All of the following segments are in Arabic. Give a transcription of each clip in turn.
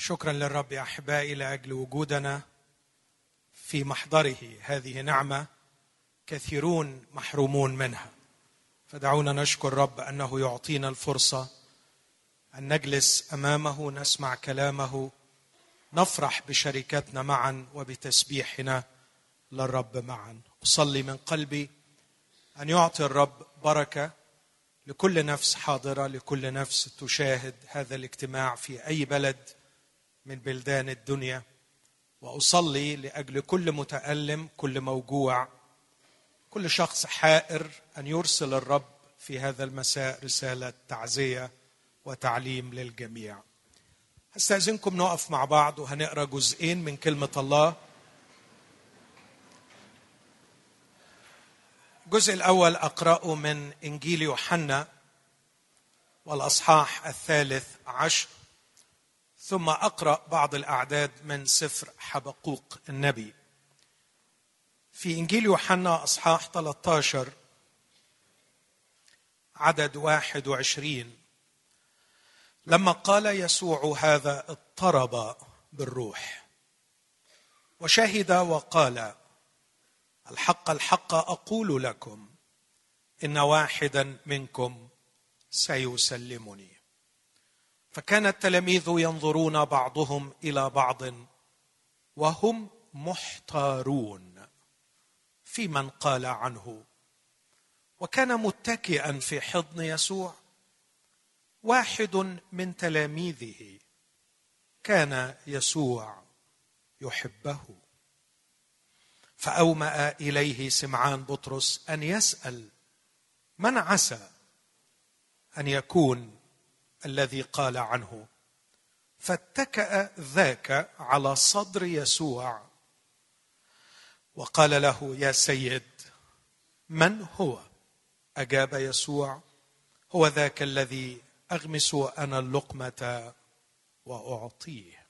شكرا للرب يا أحبائي لأجل وجودنا في محضره. هذه نعمة كثيرون محرومون منها. فدعونا نشكر رب أنه يعطينا الفرصة أن نجلس أمامه نسمع كلامه نفرح بشركتنا معا وبتسبيحنا للرب معا. أصلي من قلبي أن يعطي الرب بركة لكل نفس حاضرة لكل نفس تشاهد هذا الاجتماع في أي بلد من بلدان الدنيا وأصلي لأجل كل متألم كل موجوع كل شخص حائر أن يرسل الرب في هذا المساء رسالة تعزية وتعليم للجميع. هستأذنكم نقف مع بعض وهنقرأ جزئين من كلمة الله. الجزء الأول أقرأه من إنجيل يوحنا والأصحاح الثالث عشر. ثم أقرأ بعض الأعداد من سفر حبقوق النبي. في إنجيل يوحنا أصحاح 13 عدد 21 لما قال يسوع هذا اضطرب بالروح وشهد وقال الحق الحق أقول لكم إن واحدا منكم سيسلمني. فكان التلاميذ ينظرون بعضهم إلى بعض وهم محتارون في من قال عنه. وكان متكئا في حضن يسوع. واحد من تلاميذه كان يسوع يحبه. فأومأ إليه سمعان بطرس أن يسأل من عسى أن يكون الذي قال عنه فاتكأ ذاك على صدر يسوع. وقال له يا سيد من هو؟ أجاب يسوع هو ذاك الذي أغمس أنا اللقمة وأعطيه.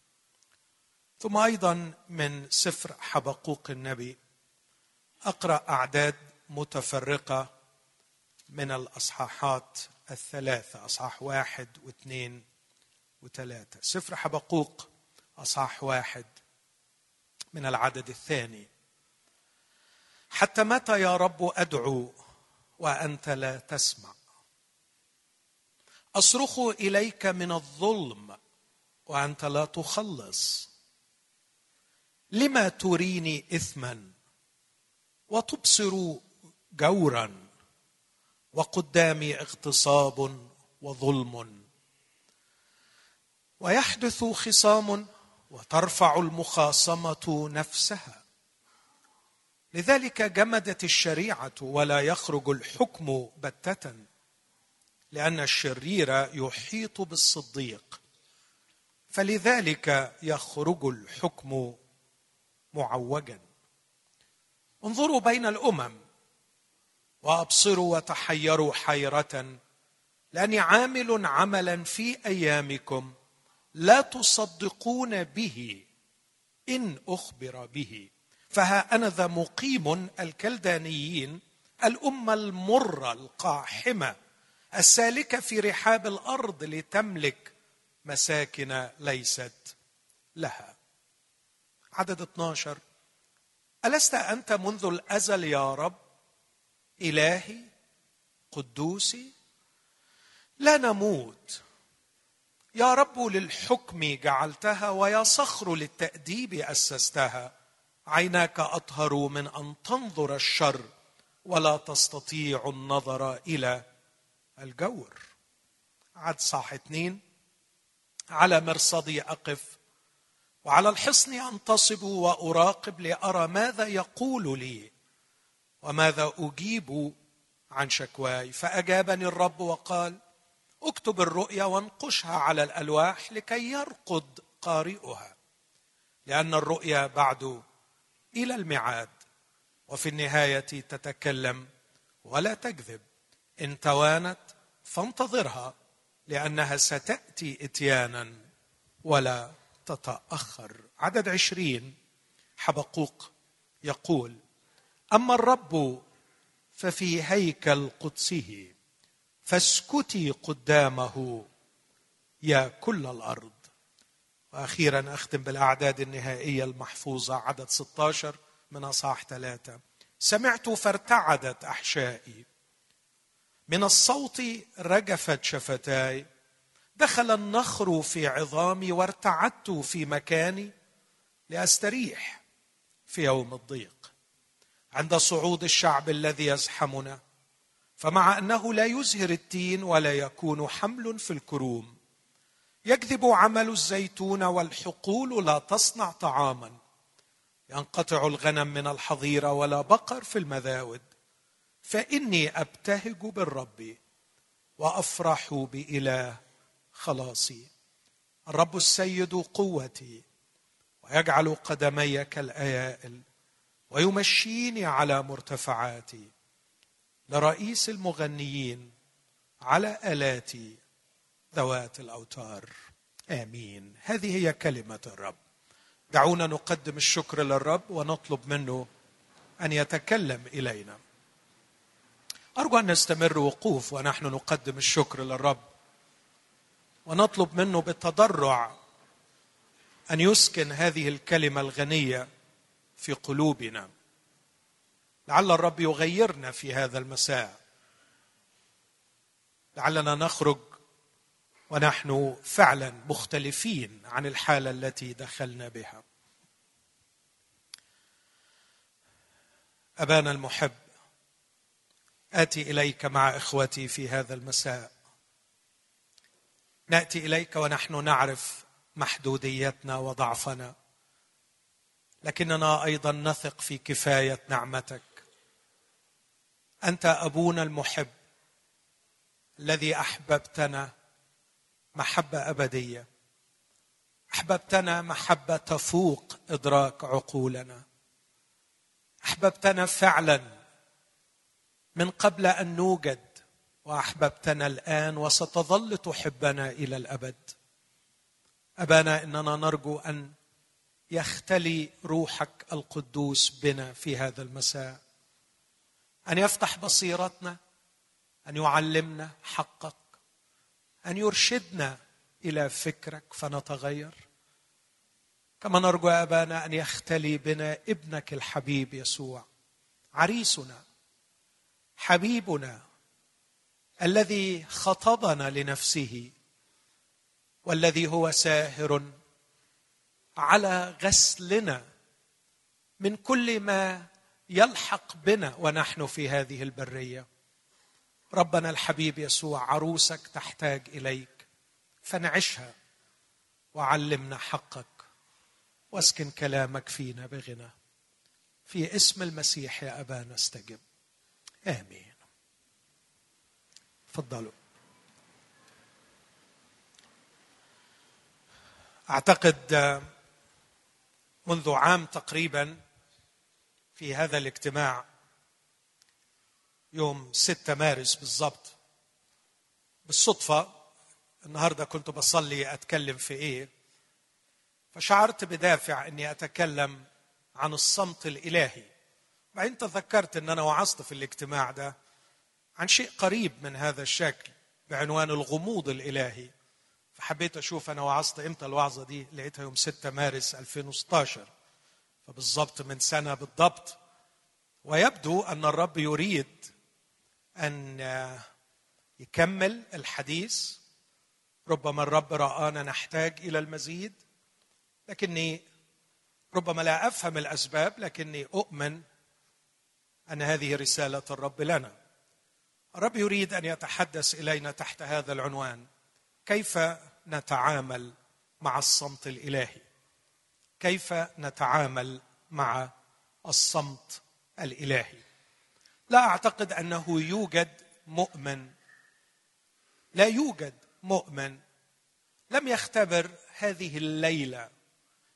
ثم أيضا من سفر حبقوق النبي أقرأ أعداد متفرقة من الأصحاحات الثلاثة أصحاح واحد واثنين وثلاثة. سفر حبقوق أصحاح واحد من العدد الثاني. حتى متى يا رب أدعو وأنت لا تسمع؟ أصرخ إليك من الظلم وأنت لا تخلص. لما تريني اثما وتبصر جورا؟ وقدامي اغتصاب وظلم. ويحدث خصام وترفع المخاصمة نفسها. لذلك جمدت الشريعة ولا يخرج الحكم بتة لأن الشرير يحيط بالصديق. فلذلك يخرج الحكم معوجا. انظروا بين الأمم. وابصروا وتحيروا حيرة. لاني عامل عملا في أيامكم لا تصدقون به إن أخبر به. فها أنا ذا مقيم الكلدانيين الأمة المرة القاحمة السالكة في رحاب الأرض لتملك مساكن ليست لها. عدد 12 ألست أنت منذ الأزل يا رب؟ إلهي قدوسي لا نموت. يا رب للحكم جعلتها ويا صخر للتأديب أسستها. عيناك أطهر من أن تنظر الشر ولا تستطيع النظر إلى الجور. عد صح اتنين. على مرصدي أقف وعلى الحصن أنتصب وأراقب لأرى ماذا يقول لي. وماذا أجيب عن شكواي؟ فأجابني الرب وقال اكتب الرؤيا وانقشها على الألواح لكي يرقد قارئها لأن الرؤيا بعد إلى الميعاد وفي النهاية تتكلم ولا تكذب. إن توانت فانتظرها لأنها ستأتي إتيانا ولا تتأخر. عدد عشرين حبقوق يقول أما الرب ففي هيكل قدسه فاسكتي قدامه يا كل الأرض. وأخيرا أختم بالأعداد النهائية المحفوظة عدد 16 من أصحاح ثلاثة. سمعت فارتعدت أحشائي. من الصوت رجفت شفتاي. دخل النخر في عظامي وارتعدت في مكاني لأستريح في يوم الضيق. عند صعود الشعب الذي يزحمنا. فمع أنه لا يزهر التين ولا يكون حمل في الكروم يكذب عمل الزيتون والحقول لا تصنع طعاما. ينقطع الغنم من الحظيره ولا بقر في المذاود. فإني أبتهج بالرب وأفرح بإله خلاصي. الرب السيد قوتي ويجعل قدمي كالايائل ويمشيني على مرتفعاتي. لرئيس المغنيين على الاتي ذوات الأوتار. آمين. هذه هي كلمة الرب. دعونا نقدم الشكر للرب ونطلب منه أن يتكلم إلينا. أرجو أن نستمر وقوف ونحن نقدم الشكر للرب. ونطلب منه بالتضرع أن يسكن هذه الكلمة الغنية. في قلوبنا. لعل الرب يغيرنا في هذا المساء. لعلنا نخرج ونحن فعلا مختلفين عن الحالة التي دخلنا بها. أبانا المحب آتي إليك مع إخوتي في هذا المساء. نأتي إليك ونحن نعرف محدوديتنا وضعفنا. لكننا أيضا نثق في كفاية نعمتك. أنت أبونا المحب الذي أحببتنا محبة أبدية. أحببتنا محبة تفوق إدراك عقولنا. أحببتنا فعلا من قبل أن نوجد وأحببتنا الآن وستظل تحبنا إلى الأبد. أبانا إننا نرجو أن يختلي روحك القدوس بنا في هذا المساء. أن يفتح بصيرتنا أن يعلمنا حقك أن يرشدنا إلى فكرك فنتغير. كما نرجو أبانا أن يختلي بنا ابنك الحبيب يسوع عريسنا حبيبنا الذي خطبنا لنفسه والذي هو ساهر على غسلنا من كل ما يلحق بنا ونحن في هذه البرية. ربنا الحبيب يسوع عروسك تحتاج إليك. فنعشها وعلمنا حقك. واسكن كلامك فينا بغنى. في اسم المسيح يا ابانا استجب آمين. تفضلوا. أعتقد منذ عام تقريبا في هذا الاجتماع يوم 6 مارس بالضبط بالصدفة النهارده كنت بصلي أتكلم في إيه فشعرت بدافع إني أتكلم عن الصمت الإلهي. بعدين تذكرت إن أنا وعظت في الاجتماع ده عن شيء قريب من هذا الشكل بعنوان الغموض الإلهي. فحبيت أشوف أنا وعظت إمتى الوعظة دي لقيتها يوم 6 مارس 2016 فبالضبط من سنة بالضبط ويبدو أن الرب يريد أن يكمل الحديث. ربما الرب رآنا نحتاج إلى المزيد لكني ربما لا أفهم الأسباب لكني أؤمن أن هذه رسالة الرب لنا. الرب يريد أن يتحدث إلينا تحت هذا العنوان. كيف نتعامل مع الصمت الإلهي؟ كيف نتعامل مع الصمت الإلهي؟ لا أعتقد أنه يوجد مؤمن. لا يوجد مؤمن لم يختبر هذه الليلة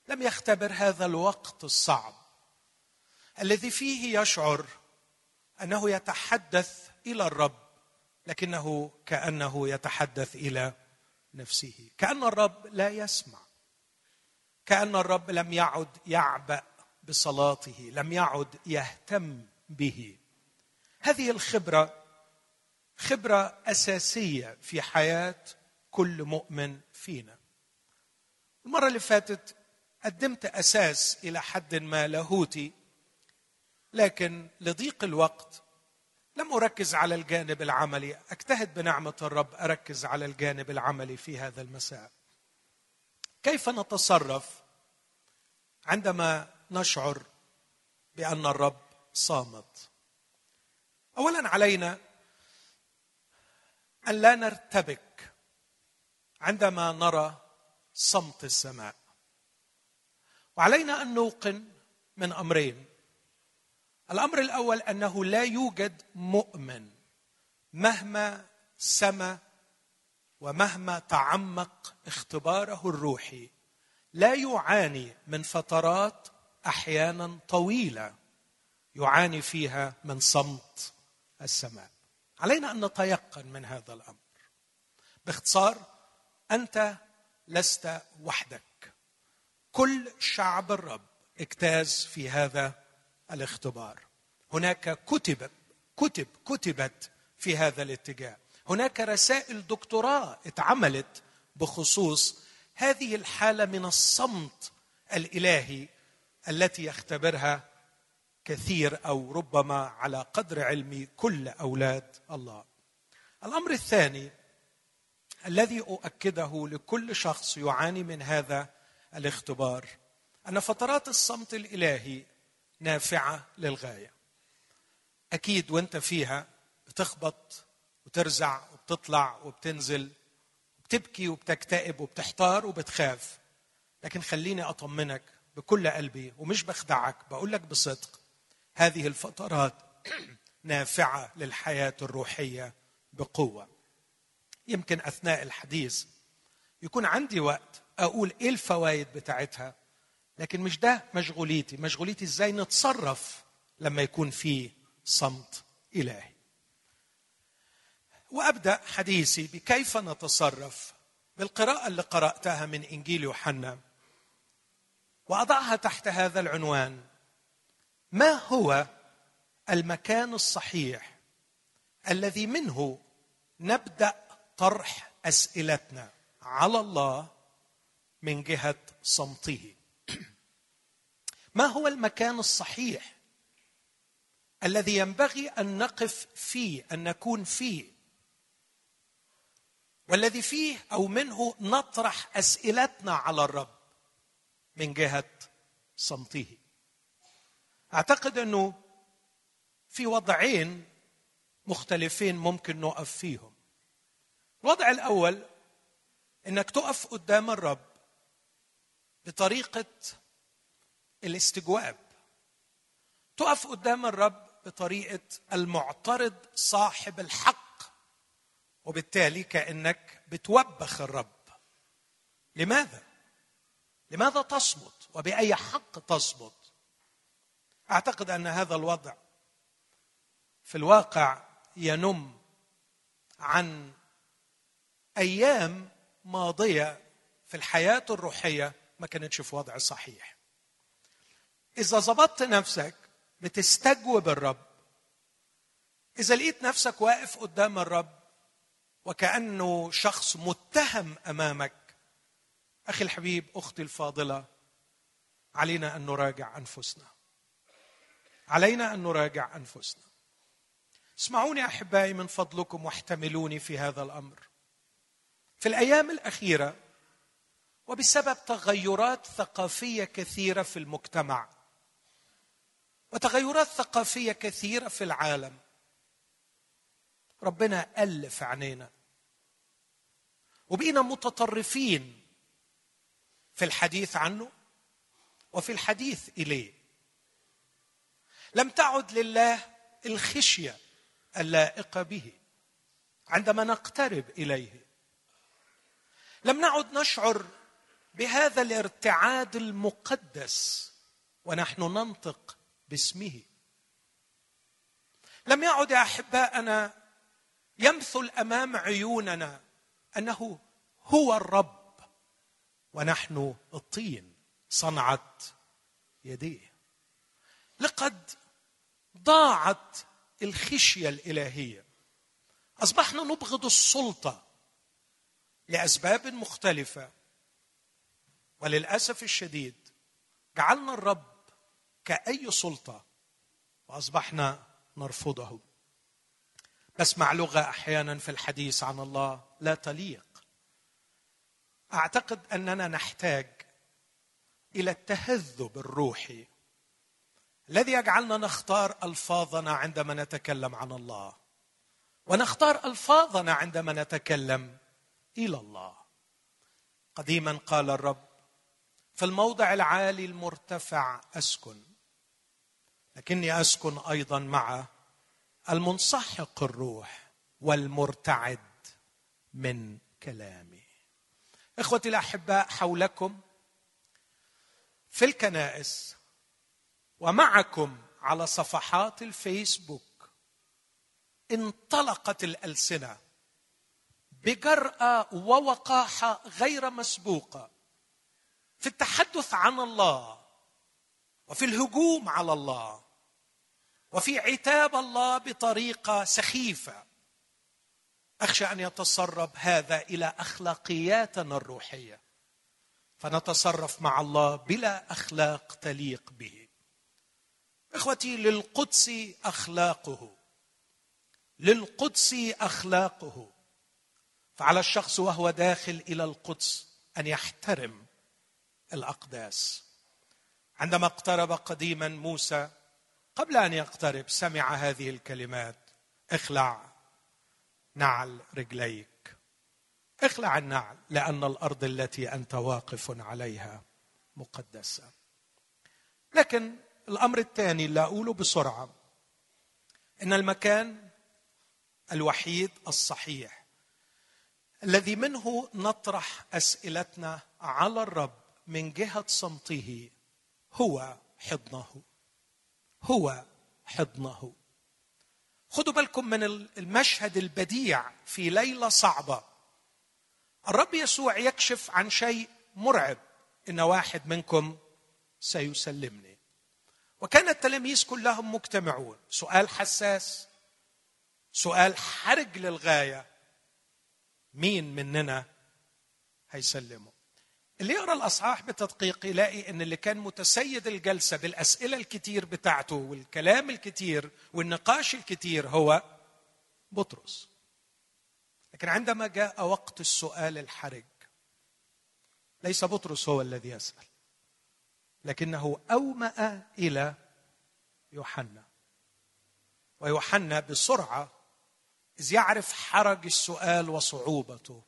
لم يختبر هذا الوقت الصعب. الذي فيه يشعر أنه يتحدث إلى الرب لكنه كأنه يتحدث إلى نفسه. كأن الرب لا يسمع. كأن الرب لم يعد يعبأ بصلاته لم يعد يهتم به. هذه الخبرة خبرة أساسية في حياة كل مؤمن فينا. المرة اللي فاتت قدمت أساس إلى حد ما لاهوتي لكن لضيق الوقت لم أركز على الجانب العملي. أجتهد بنعمة الرب أركز على الجانب العملي في هذا المساء. كيف نتصرف عندما نشعر بأن الرب صامت؟ اولا علينا أن لا نرتبك عندما نرى صمت السماء. وعلينا أن نوقن من أمرين. الأمر الأول أنه لا يوجد مؤمن مهما سما ومهما تعمق اختباره الروحي لا يعاني من فترات أحيانا طويلة يعاني فيها من صمت السماء. علينا أن نتيقن من هذا الأمر. باختصار أنت لست وحدك. كل شعب الرب اجتاز في هذا الاختبار هناك كتب كتب كتبت في هذا الاتجاه هناك رسائل دكتوراه اتعملت بخصوص هذه الحالة من الصمت الإلهي التي يختبرها كثير أو ربما على قدر علمي كل أولاد الله. الأمر الثاني الذي أؤكده لكل شخص يعاني من هذا الاختبار أن فترات الصمت الإلهي نافعة للغاية. أكيد وأنت فيها بتخبط وترزع وبتطلع وبتنزل بتبكي وبتكتئب وبتحتار وبتخاف. لكن خليني أطمنك بكل قلبي ومش بخدعك بقول لك بصدق. هذه الفترات نافعة للحياة الروحية بقوة. يمكن أثناء الحديث يكون عندي وقت أقول إيه الفوائد بتاعتها. لكن مش ده مشغوليتي. مشغوليتي إزاي نتصرف لما يكون في صمت إلهي. وأبدأ حديثي بكيف نتصرف؟ بالقراءة اللي قرأتها من إنجيل يوحنا. وأضعها تحت هذا العنوان. ما هو المكان الصحيح الذي منه نبدأ طرح أسئلتنا على الله من جهة صمته؟ ما هو المكان الصحيح الذي ينبغي أن نقف فيه أن نكون فيه؟ والذي فيه أو منه نطرح أسئلتنا على الرب من جهة صمته. أعتقد أنه في وضعين مختلفين ممكن نقف فيهم. الوضع الأول إنك تقف قدام الرب بطريقة الاستجواب. تقف قدام الرب بطريقة المعترض صاحب الحق وبالتالي كأنك بتوبخ الرب. لماذا؟ لماذا تصمت؟ وبأي حق تصمت؟ أعتقد أن هذا الوضع في الواقع ينم عن أيام ماضية في الحياة الروحية ما كانتش في وضع صحيح. إذا ظبطت نفسك بتستجوب الرب. إذا لقيت نفسك واقف قدام الرب وكأنه شخص متهم أمامك أخي الحبيب أختي الفاضلة علينا أن نراجع أنفسنا. علينا أن نراجع أنفسنا. اسمعوني أحبائي من فضلكم واحتملوني في هذا الأمر. في الأيام الأخيرة وبسبب تغيرات ثقافية كثيرة في المجتمع وتغيرات ثقافية كثيرة في العالم. ربنا ألف عينينا وبقينا متطرفين في الحديث عنه وفي الحديث إليه. لم تعد لله الخشية اللائقة به عندما نقترب إليه. لم نعد نشعر بهذا الارتعاد المقدس ونحن ننطق باسمه. لم يعد يا أحباءنا يمثل أمام عيوننا أنه هو الرب ونحن الطين صنعت يديه. لقد ضاعت الخشية الإلهية. أصبحنا نبغض السلطة لأسباب مختلفة وللأسف الشديد جعلنا الرب كأي سلطة وأصبحنا نرفضه. نسمع لغة أحيانا في الحديث عن الله لا تليق. أعتقد أننا نحتاج إلى التهذب الروحي الذي يجعلنا نختار ألفاظنا عندما نتكلم عن الله ونختار ألفاظنا عندما نتكلم إلى الله. قديما قال الرب في الموضع العالي المرتفع أسكن. لكني أسكن أيضا مع المنسحق الروح والمرتعد من كلامي. إخوتي الأحباء حولكم في الكنائس ومعكم على صفحات الفيسبوك انطلقت الألسنة بجرأة ووقاحة غير مسبوقة في التحدث عن الله وفي الهجوم على الله. وفي عتاب الله بطريقة سخيفة. أخشى أن يتسرب هذا إلى أخلاقياتنا الروحية. فنتصرف مع الله بلا أخلاق تليق به. إخوتي للقدس أخلاقه. للقدس أخلاقه. فعلى الشخص وهو داخل إلى القدس أن يحترم الأقداس. عندما اقترب قديما موسى قبل أن يقترب سمع هذه الكلمات. اخلع نعل رجليك. اخلع النعل لأن الأرض التي أنت واقف عليها مقدسة. لكن الأمر الثاني اللي أقوله بسرعة إن المكان الوحيد الصحيح الذي منه نطرح أسئلتنا على الرب من جهة صمته هو حضنه. هو حضنه. خدوا بالكم من المشهد البديع في ليلة صعبة. الرب يسوع يكشف عن شيء مرعب. إن واحد منكم سيسلمني. وكان التلاميذ كلهم مجتمعون. سؤال حساس. سؤال حرج للغاية. مين مننا هيسلمه؟ اللي يقرأ الأصحاح بتدقيق يلاقي إن اللي كان متسيد الجلسة بالأسئلة الكتير بتاعته والكلام الكتير والنقاش الكتير هو بطرس. لكن عندما جاء وقت السؤال الحرج ليس بطرس هو الذي يسأل لكنه أومأ إلى يوحنا. ويوحنا بسرعة إذ يعرف حرج السؤال وصعوبته.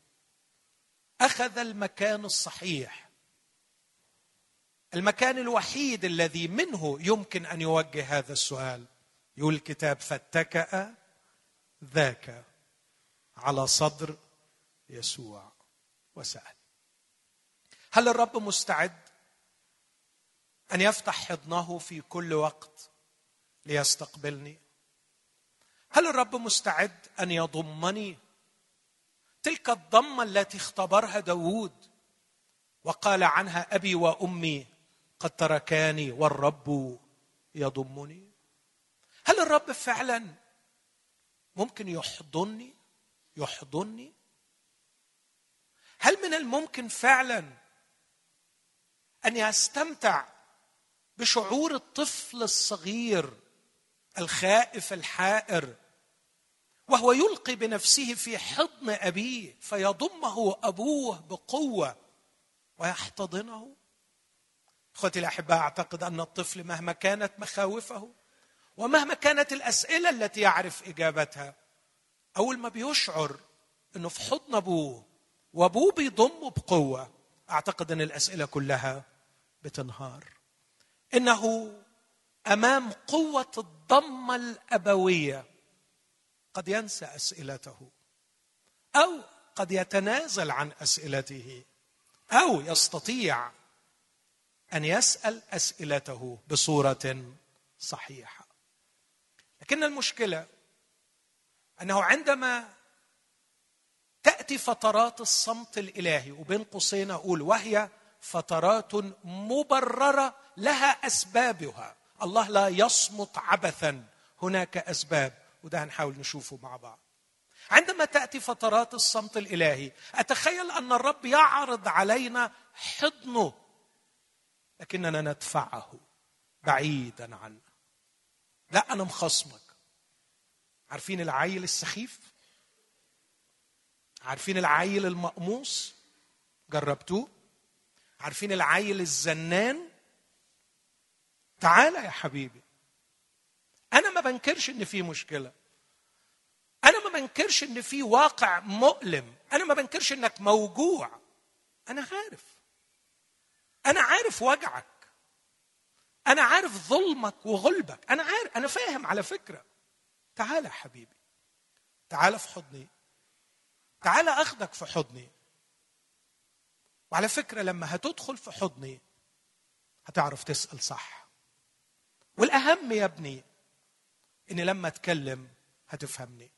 أخذ المكان الصحيح. المكان الوحيد الذي منه يمكن أن يوجه هذا السؤال. يقول الكتاب فاتكأ ذاك على صدر يسوع وسأل. هل الرب مستعد أن يفتح حضنه في كل وقت ليستقبلني؟ هل الرب مستعد أن يضمني تلك الضمة التي اختبرها داوود وقال عنها أبي وأمي قد تركاني والرب يضمني. هل الرب فعلا ممكن يحضني؟ يحضني؟ هل من الممكن فعلا أن يستمتع بشعور الطفل الصغير الخائف الحائر وهو يلقي بنفسه في حضن أبيه فيضمه أبوه بقوة ويحتضنه. إخوتي الاحباء أعتقد أن الطفل مهما كانت مخاوفه ومهما كانت الأسئلة التي يعرف إجابتها أول ما بيشعر إنه في حضن أبوه وأبوه بيضمه بقوة أعتقد أن الأسئلة كلها بتنهار. إنه أمام قوة الضمة الأبوية قد ينسى أسئلته أو قد يتنازل عن أسئلته أو يستطيع أن يسأل أسئلته بصورة صحيحة. لكن المشكلة أنه عندما تأتي فترات الصمت الإلهي وبين قوسين أقول وهي فترات مبررة لها أسبابها. الله لا يصمت عبثا هناك أسباب. وده هنحاول نشوفه مع بعض. عندما تأتي فترات الصمت الإلهي أتخيل أن الرب يعرض علينا حضنه لكننا ندفعه بعيدا عنا لا أنا مخصمك. عارفين العيل السخيف؟ عارفين العيل المقموص؟ جربتوه؟ عارفين العيل الزنان؟ تعالى يا حبيبي. أنا ما بنكرش إن في مشكلة. أنا ما بنكرش إن في واقع مؤلم. أنا ما بنكرش إنك موجوع. أنا عارف. أنا عارف وجعك. أنا عارف ظلمك وغلبك. أنا عارف. أنا فاهم على فكرة. تعال يا حبيبي. تعال في حضني. تعال أخدك في حضني. وعلى فكرة لما هتدخل في حضني هتعرف تسأل صح. والأهم يا ابني إني لما أتكلم هتفهمني.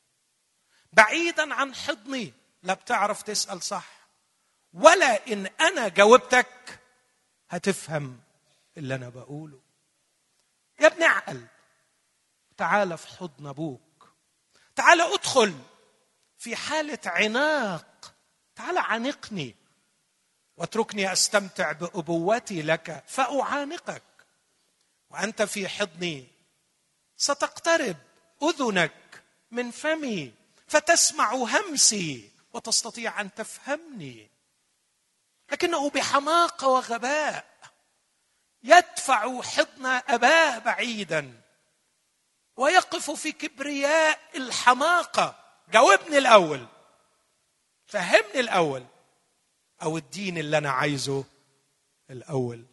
بعيدا عن حضني لا بتعرف تسأل صح ولا إن أنا جاوبتك هتفهم اللي أنا بقوله. يا ابني اعقل تعال في حضن أبوك. تعال أدخل في حالة عناق. تعال عانقني. واتركني أستمتع بأبوتي لك فأعانقك. وأنت في حضني ستقترب أذنك من فمي فتسمع همسي وتستطيع أن تفهمني. لكنه بحماقة وغباء يدفع حضن اباه بعيدا ويقف في كبرياء الحماقة. جاوبني الأول فهمني الأول. أو الدين اللي أنا عايزه الأول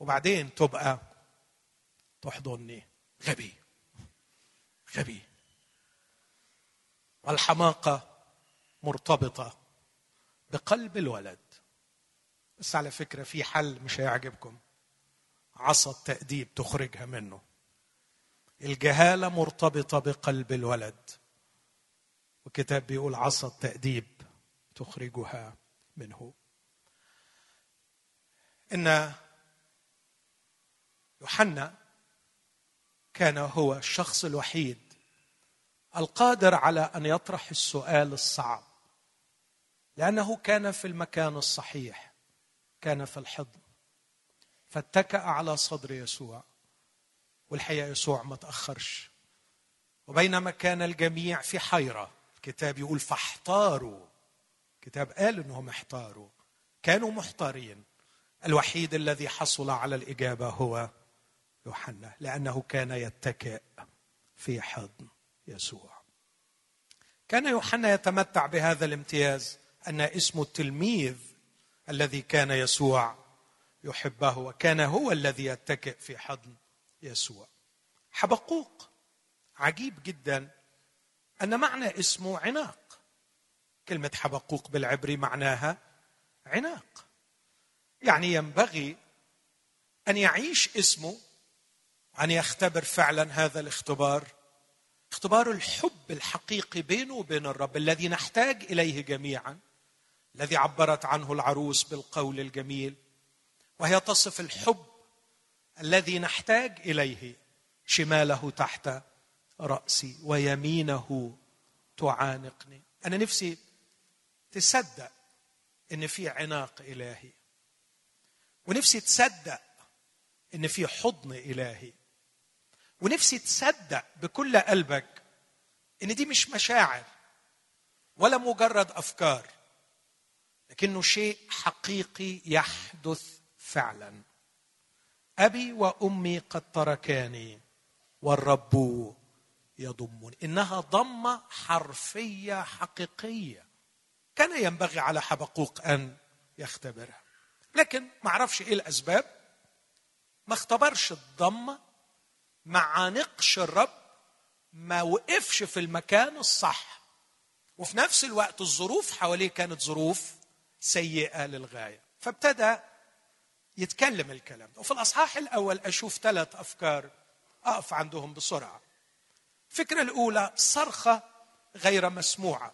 وبعدين تبقى تحضني. غبي. غبي. والحماقة مرتبطة بقلب الولد. بس على فكرة في حل مش هيعجبكم. عصا التأديب تخرجها منه. الجهالة مرتبطة بقلب الولد. وكتاب بيقول عصا التأديب تخرجها منه. إن يوحنا كان هو الشخص الوحيد القادر على أن يطرح السؤال الصعب. لأنه كان في المكان الصحيح كان في الحضن. فاتكأ على صدر يسوع والحقيقة يسوع ما تأخرش. وبينما كان الجميع في حيرة. الكتاب يقول فاحتاروا. الكتاب قال إنهم احتاروا. كانوا محتارين. الوحيد الذي حصل على الإجابة هو يوحنا لأنه كان يتكئ في حضن يسوع. كان يوحنا يتمتع بهذا الامتياز أن اسمه التلميذ الذي كان يسوع يحبه وكان هو الذي يتكئ في حضن يسوع. حبقوق عجيب جدا أن معنى اسمه عناق. كلمة حبقوق بالعبري معناها عناق. يعني ينبغي أن يعيش اسمه أن يختبر فعلا هذا الاختبار. اختبار الحب الحقيقي بينه وبين الرب الذي نحتاج إليه جميعا الذي عبرت عنه العروس بالقول الجميل وهي تصف الحب الذي نحتاج إليه شماله تحت رأسي ويمينه تعانقني. أنا نفسي تصدق إن في عناق إلهي ونفسي تصدق إن في حضن إلهي. ونفسي تصدق بكل قلبك إن دي مش مشاعر ولا مجرد أفكار لكنه شيء حقيقي يحدث فعلا. أبي وأمي قد تركاني والرب يضمني. إنها ضمة حرفية حقيقية. كان ينبغي على حبقوق أن يختبرها. لكن ما أعرفش إيه الأسباب. ما اختبرش الضمة ما عانقش الرب ما وقفش في المكان الصح. وفي نفس الوقت الظروف حواليه كانت ظروف سيئة للغاية. فابتدى يتكلم الكلام ده. وفي الأصحاح الأول أشوف ثلاث أفكار أقف عندهم بسرعة. الفكرة الأولى صرخة غير مسموعة.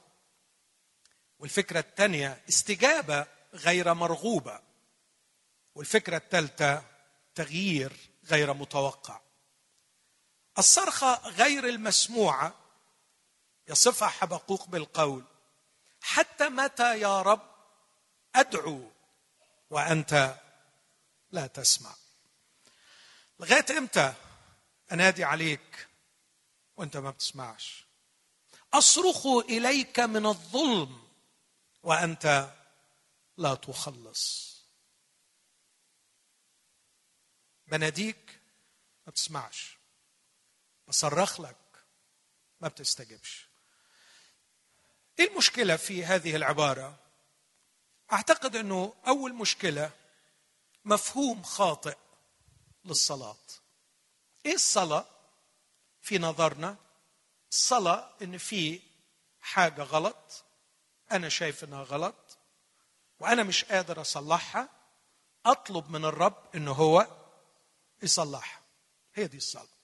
والفكرة الثانية استجابة غير مرغوبة. والفكرة الثالثة تغيير غير متوقع. الصرخة غير المسموعة يصفها حبقوق بالقول. حتى متى يا رب أدعو وأنت لا تسمع؟ لغاية إمتى أنادي عليك وأنت ما بتسمعش؟ أصرخ إليك من الظلم وأنت لا تخلص. بناديك ما بتسمعش. بصرخ لك. ما بتستجبش. إيه المشكلة في هذه العبارة؟ أعتقد إنه أول مشكلة مفهوم خاطئ للصلاة. إيه الصلاة في نظرنا؟ الصلاة إن في حاجة غلط أنا شايف إنها غلط وأنا مش قادر أصلحها أطلب من الرب إنه هو يصلحها. هي دي الصلاة.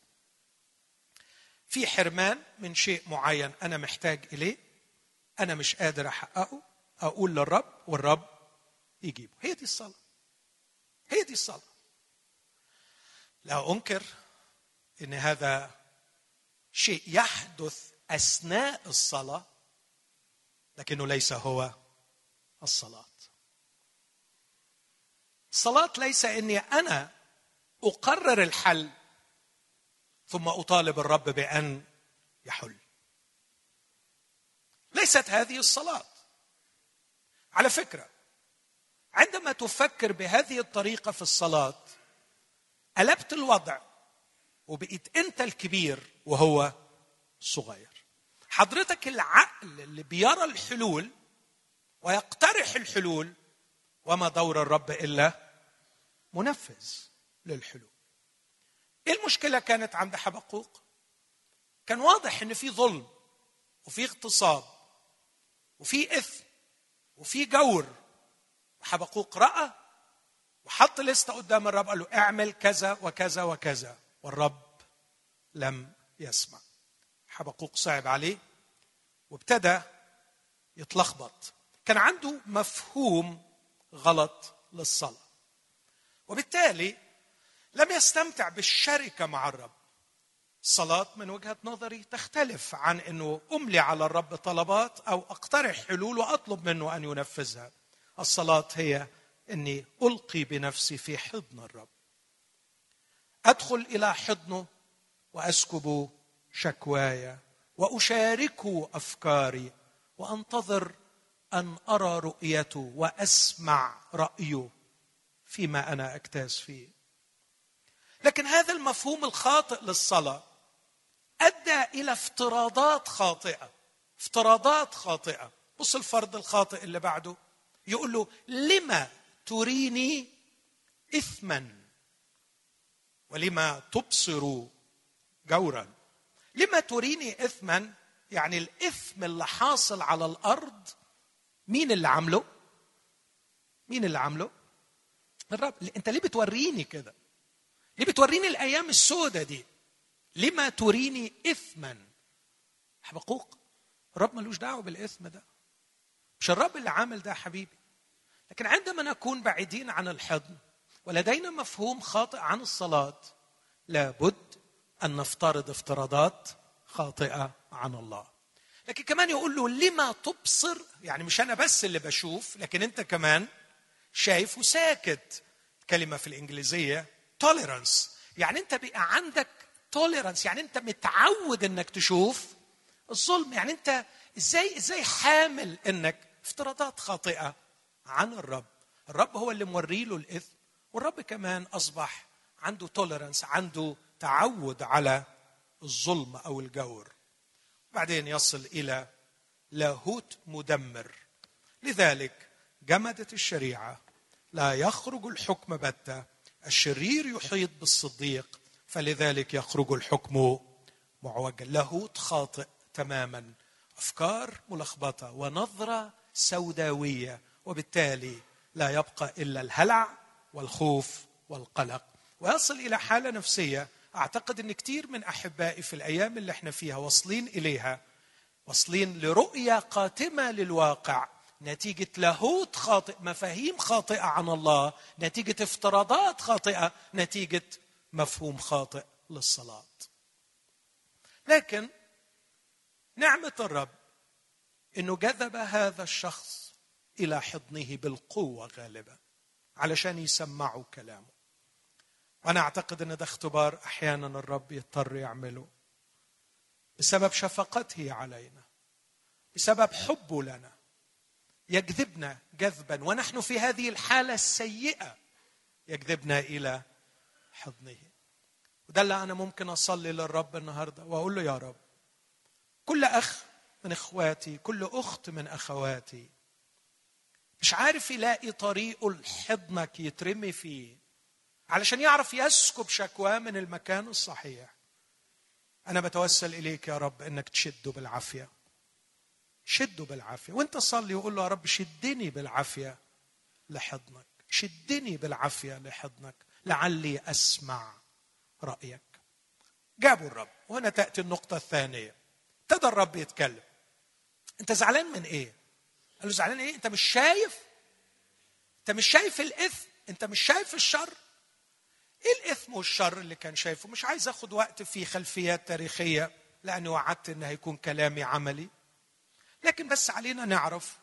في حرمان من شيء معين أنا محتاج إليه أنا مش قادر أحققه أقول للرب والرب يجيبه. هي دي الصلاة. هي دي الصلاة. لا أنكر إن هذا شيء يحدث أثناء الصلاة لكنه ليس هو الصلاة. الصلاه ليس إني أنا أقرر الحل ثم أطالب الرب بأن يحل. ليست هذه الصلاة. على فكرة عندما تفكر بهذه الطريقة في الصلاة قلبت الوضع وبقيت أنت الكبير وهو الصغير حضرتك العقل اللي بيرى الحلول ويقترح الحلول وما دور الرب إلا منفذ للحلول. إيه المشكلة كانت عند حبقوق؟ كان واضح إن في ظلم وفي اغتصاب وفي إثم وفي جور. وحبقوق رأى وحط لستة قدام الرب قال له اعمل كذا وكذا وكذا والرب لم يسمع. حبقوق صعب عليه وابتدى يتلخبط. كان عنده مفهوم غلط للصلاة. وبالتالي لم يستمتع بالشركة مع الرب. الصلاه من وجهة نظري تختلف عن إنه أملي على الرب طلبات أو أقترح حلول وأطلب منه أن ينفذها. الصلاة هي إني ألقي بنفسي في حضن الرب. أدخل إلى حضنه وأسكب شكواي واشاركه أفكاري وأنتظر أن أرى رؤيته وأسمع رأيه فيما أنا اجتاز فيه. لكن هذا المفهوم الخاطئ للصلاة أدى إلى افتراضات خاطئة افتراضات خاطئة. بص الفرض الخاطئ اللي بعده يقول له لما تريني اثما؟ ولما تبصر جورا؟ لما تريني اثما؟ يعني الإثم اللي حاصل على الأرض مين اللي عامله؟ مين اللي عامله؟ الرب. أنت ليه بتوريني كده؟ ليه بتوريني الأيام السوداء دي. لما تريني اثما؟ حبقوق الرب ملوش دعوة بالإثم ده. مش الرب اللي عامل ده حبيبي. لكن عندما نكون بعيدين عن الحضن ولدينا مفهوم خاطئ عن الصلاة لابد أن نفترض افتراضات خاطئة عن الله. لكن كمان يقول له لما تبصر؟ يعني مش أنا بس اللي بشوف لكن أنت كمان شايف وساكت. كلمة في الإنجليزية tolerance. يعني انت بقى عندك tolerance يعني انت متعود انك تشوف الظلم. يعني انت إزاي إزاي حامل انك افتراضات خاطئة عن الرب. الرب هو اللي موري له الإثم والرب كمان أصبح عنده tolerance عنده تعود على الظلم أو الجور. بعدين يصل إلى لاهوت مدمر. لذلك جمدت الشريعة لا يخرج الحكم بتة الشرير يحيط بالصديق فلذلك يخرج الحكم معوجا. لاهوت خاطئ تماما. أفكار ملخبطة ونظرة سوداوية وبالتالي لا يبقى إلا الهلع والخوف والقلق. ويصل إلى حالة نفسية. أعتقد إن كثير من أحبائي في الأيام اللي إحنا فيها واصلين إليها واصلين لرؤية قاتمة للواقع. نتيجة لاهوت خاطئ مفاهيم خاطئة عن الله نتيجة افتراضات خاطئة نتيجة مفهوم خاطئ للصلاة. لكن نعمة الرب إنه جذب هذا الشخص إلى حضنه بالقوة غالبا علشان يسمعوا كلامه. وأنا أعتقد إن ده اختبار أحيانا الرب يضطر يعمله بسبب شفقته علينا بسبب حبه لنا. يجذبنا جذبا ونحن في هذه الحالة السيئة يجذبنا إلى حضنه. وده اللي أنا ممكن أصلي للرب النهارده وأقول له يا رب كل أخ من إخواتي كل أخت من أخواتي مش عارف يلاقي طريقه لحضنك يترمي فيه علشان يعرف يسكب شكواه من المكان الصحيح. أنا بتوسل إليك يا رب إنك تشده بالعافية. شده بالعافية. وانت صلي وقول له يا رب شدني بالعافية لحضنك. شدني بالعافية لحضنك. لعلي أسمع رأيك. جابوا الرب. وهنا تأتي النقطة الثانية. ابتدى الرب يتكلم. انت زعلان من إيه؟ قال له زعلان إيه؟ انت مش شايف؟ انت مش شايف الإثم؟ انت مش شايف الشر؟ إيه الإثم والشر اللي كان شايفه؟ مش عايز أخد وقت في خلفيات تاريخية لأني وعدت إن هيكون كلامي عملي. لكن بس علينا نعرف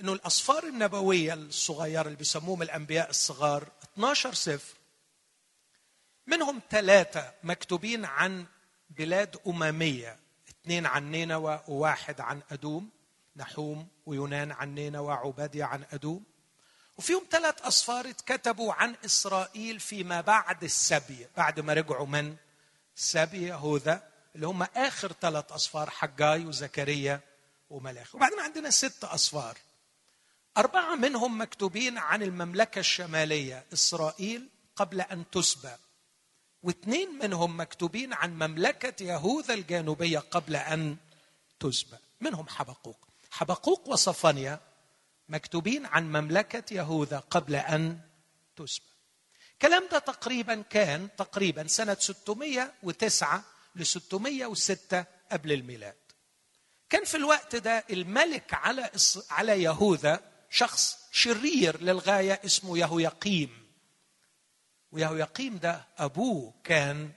إنه الاسفار النبوية الصغيرة اللي بيسموهم الأنبياء الصغار 12 سفر منهم ثلاثة مكتوبين عن بلاد أممية اثنين عن نينوى وواحد عن أدوم نحوم ويونان عن نينوى وعبادية عن أدوم. وفيهم ثلاث أصفار اتكتبوا عن إسرائيل فيما بعد السبي بعد ما رجعوا من؟ سبي يهوذا اللي هم آخر ثلاث أصفار حجاي وزكريا. وملاخ وبعدين عندنا ست أصفار. أربعة منهم مكتوبين عن المملكة الشمالية إسرائيل قبل أن تسبى واثنين منهم مكتوبين عن مملكة يهوذا الجنوبية قبل أن تسبى منهم حبقوق. حبقوق وصفانيا مكتوبين عن مملكة يهوذا قبل أن تسبى الكلام ده تقريبا كان تقريبا سنة 609 ل 606 قبل الميلاد. كان في الوقت ده الملك على على يهوذا شخص شرير للغاية اسمه يهويقيم. ويهويقيم ده أبوه كان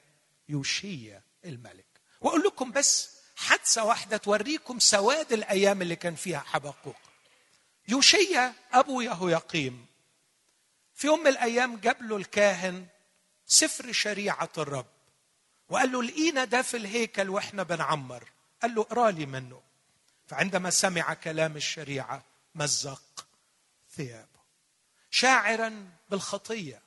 يوشيا الملك. وأقول لكم بس حادثة واحدة توريكم سواد الأيام اللي كان فيها حبقوق يوشيا أبو يهويقيم في يوم من الأيام جاب له الكاهن سفر شريعة الرب. وقال له لقينا ده في الهيكل وإحنا بنعمر. قال له اقرأ لي منه. فعندما سمع كلام الشريعة مزق ثيابه شاعرا بالخطية.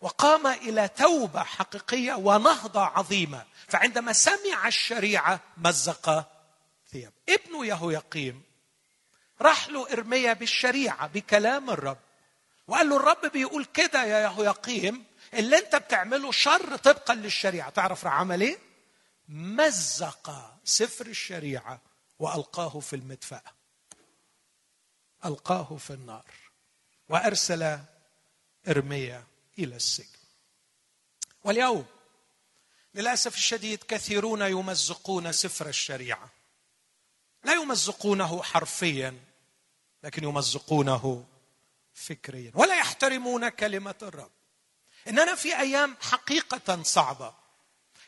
وقام إلى توبة حقيقية ونهضة عظيمة. فعندما سمع الشريعة مزق ثيابه ابنه يهويقيم راح له ارميا بالشريعة بكلام الرب. وقال له الرب بيقول كده يا يهوياقيم اللي أنت بتعمله شر طبقا للشريعة. تعرف راح عمل إيه مزق سفر الشريعة. وألقاه في المدفأة. ألقاه في النار. وأرسل إرميا إلى السجن. واليوم للأسف الشديد كثيرون يمزقون سفر الشريعة. لا يمزقونه حرفيا لكن يمزقونه فكريا. ولا يحترمون كلمة الرب. إننا في أيام حقيقة صعبة.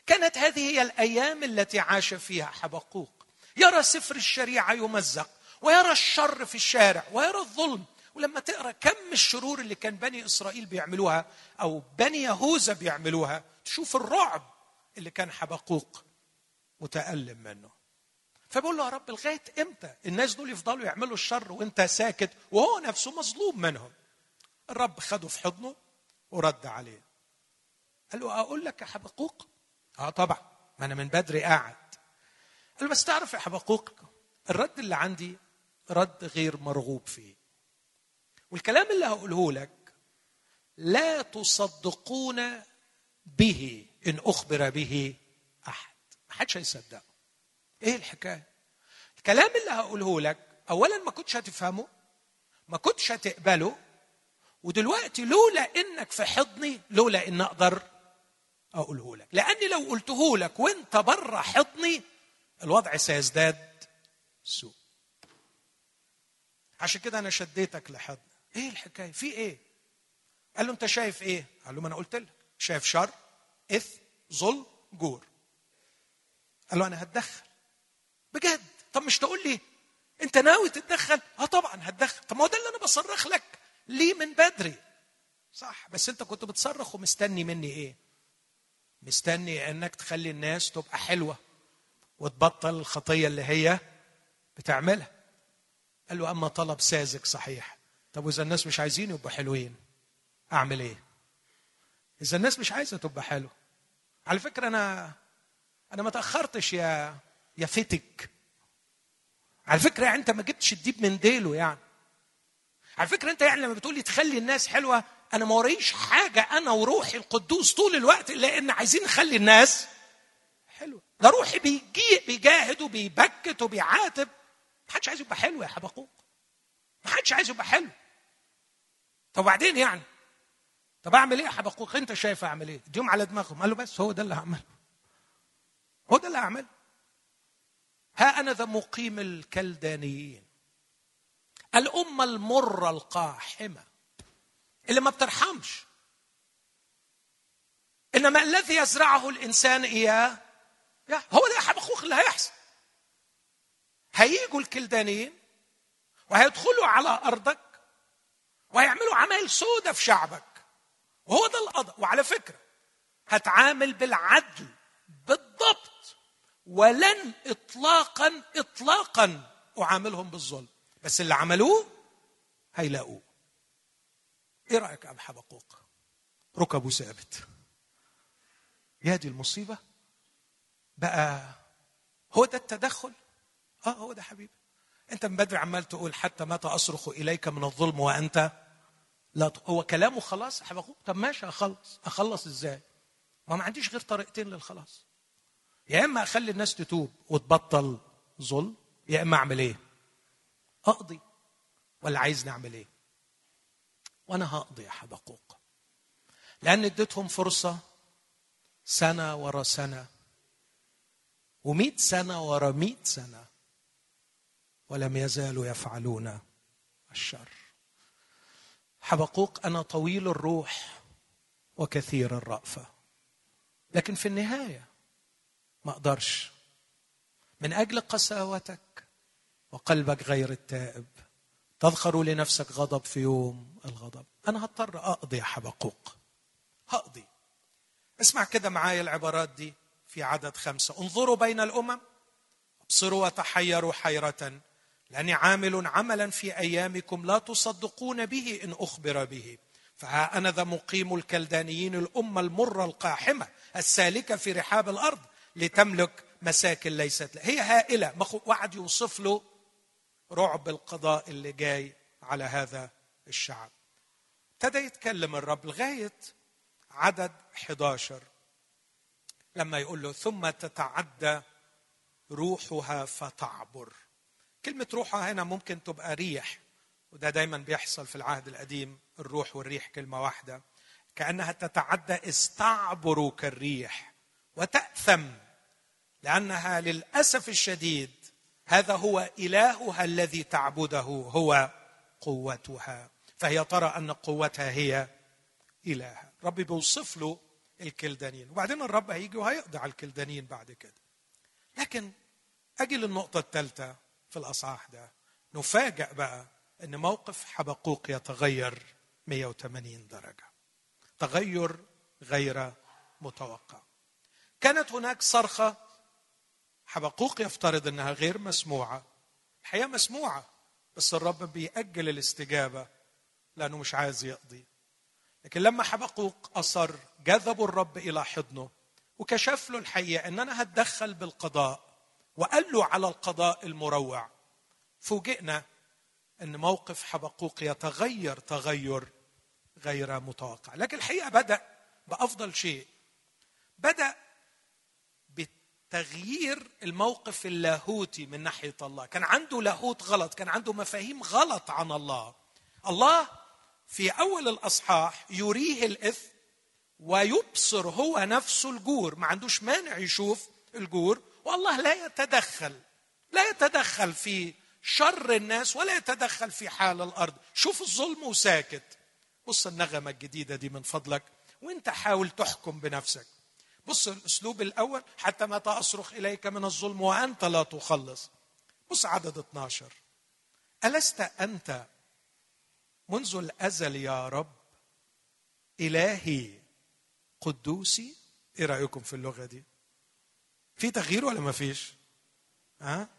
كانت هذه هي الأيام التي عاش فيها حبقوق. يرى سفر الشريعة يمزق ويرى الشر في الشارع ويرى الظلم. ولما تقرأ كم الشرور اللي كان بني إسرائيل بيعملوها أو بني يهوذا بيعملوها تشوف الرعب اللي كان حبقوق متألم منه. فبقول له يا رب لغاية إمتى الناس دول يفضلوا يعملوا الشر وإنت ساكت وهو نفسه مظلوم منهم؟ الرب خده في حضنه ورد عليه. قال له أقول لك يا حبقوق؟ آه طبعا ما أنا من بدري قاعد. قال بس تعرف يا حبقوق الرد اللي عندي رد غير مرغوب فيه. والكلام اللي هقوله لك لا تصدقون به إن أخبر به أحد. ما حدش هيصدقه. إيه الحكاية؟ الكلام اللي هقوله لك اولا ما كنتش هتفهمه ما كنتش هتقبله ودلوقتي لولا إنك في حضني لولا ان أقدر أقوله لك. لأني لو قلته لك وأنت بره حضني الوضع سيزداد سوء. عشان كده أنا شديتك لحضن إيه الحكاية؟ في إيه؟ قال له أنت شايف إيه؟ قال له ما أنا قلت لك. شايف شر إثم ظلم جور. قال له أنا هتدخل. بجد؟ طب مش تقول لي؟ أنت ناوي تتدخل؟ آه طبعا هتدخل. طب ما هو ده اللي أنا بصرخ لك. لي من بدري؟ صح بس أنت كنت بتصرخ ومستني مني إيه؟ مستني إنك تخلي الناس تبقى حلوة. وتبطل الخطية اللي هي بتعملها. قال له أما طلب ساذج صحيح. طب وإذا الناس مش عايزين يبقوا حلوين أعمل إيه؟ إذا الناس مش عايزة تبقى حلوة على فكرة أنا أنا ما تأخرتش يا يا فتك. على فكرة يعني أنت ما جبتش الديب من ديله يعني. على فكرة أنت يعني لما بتقولي تخلي الناس حلوة أنا ما وريش حاجة أنا وروحي القدوس طول الوقت إلا إن عايزين نخلي الناس ده روحي بيجي بيجاهد وبيبكت وبيعاتب. ما حدش عايز يبقى حلو يا حبقوق ما حدش عايز يبقى حلو. طب وبعدين يعني؟ طب أعمل إيه يا حبقوق أنت شايف أعمل إيه؟ اديهم على دماغهم. قال له بس هو ده اللي هعمله. هو ده اللي هعمله. ها أنا ذا مقيم الكلدانيين. الأمة المرة القاحمة. اللي ما بترحمش. إنما الذي يزرعه الإنسان إياه هو ده حبخوخ اللي هيحصل. هيجوا الكلدانيين وهيدخلوا على أرضك وهيعملوا عمايل سودة في شعبك. وهو ده القضاء. وعلى فكرة هتعامل بالعدل بالضبط ولن اطلاقا اطلاقا أعاملهم بالظلم. بس اللي عملوه هيلاقوه. إيه رأيك يا أبو حبقوق؟ ركبه ثابت. يا دي المصيبة بقى هو ده التدخل. آه هو ده حبيبي. أنت من بدري عمال تقول حتى متى اصرخ إليك من الظلم وأنت لا هو كلامه خلاص؟ حبقوق طب ماشي أخلص. أخلص إزاي؟ ما ما عنديش غير طريقتين للخلاص. يا إما أخلي الناس تتوب وتبطل ظلم يا إما أعمل إيه؟ أقضي. ولا عايز نعمل إيه؟ وأنا هقضي يا حبقوق. لأن اديتهم فرصة سنة ورا سنة ومئة سنة ورا مئة سنة. ولم يزالوا يفعلون الشر. حبقوق أنا طويل الروح وكثير الرأفة. لكن في النهاية ما أقدرش. من أجل قساوتك وقلبك غير التائب تذخر لنفسك غضب في يوم الغضب. أنا هضطر أقضي يا حبقوق. هقضي. اسمع كده معايا العبارات دي. في عدد خمسة. انظروا بين الأمم. ابصروا وتحيروا حيرة. لأني عامل عملا في أيامكم لا تصدقون به إن أخبر به. فها أنا ذا مقيم الكلدانيين الأمة المرة القاحمة السالكة في رحاب الأرض لتملك مساكن ليست له هي هائلة. وعد يوصف له رعب القضاء اللي جاي على هذا الشعب. ابتدى يتكلم الرب لغاية عدد 11 لما يقول له ثم تتعدى روحها فتعبر. كلمة روحها هنا ممكن تبقى ريح وده دايما بيحصل في العهد القديم الروح والريح كلمة واحدة. كأنها تتعدى استعبروا كالريح وتأثم لأنها للأسف الشديد هذا هو إلهها الذي تعبده هو قوتها. فهي ترى أن قوتها هي إلهها. ربي بيوصف له الكلدانيين. وبعدين الرب هيجي وهيقضي على الكلدانيين بعد كده. لكن أجي للنقطة الثالثة في الأصحاح ده. نفاجأ بقى أن موقف حبقوق يتغير 180 درجة. تغير غير متوقع. كانت هناك صرخة حبقوق يفترض أنها غير مسموعة. الحقيقة مسموعة بس الرب بيأجل الاستجابة لأنه مش عايز يقضي. لكن لما حبقوق أصر جذبوا الرب إلى حضنه وكشف له الحقيقة أن أنا هتدخل بالقضاء وقال له على القضاء المروع. فوجئنا أن موقف حبقوق يتغير تغير غير متوقع. لكن الحقيقة بدأ بأفضل شيء. بدأ بتغيير الموقف اللاهوتي من ناحية الله. كان عنده لاهوت غلط كان عنده مفاهيم غلط عن الله. الله في أول الأصحاح يريه الإثم ويبصر هو نفسه الجور. ما عندوش مانع يشوف الجور. والله لا يتدخل لا يتدخل في شر الناس ولا يتدخل في حال الأرض. شوف الظلم وساكت. بص النغمة الجديدة دي من فضلك وانت حاول تحكم بنفسك. بص الأسلوب الأول حتى متى اصرخ إليك من الظلم وأنت لا تخلص. بص عدد 12 ألست أنت منذ الأزل يا رب إلهي قدوسي إيه رأيكم في اللغة دي؟ في تغيير ولا ما فيش؟ ها؟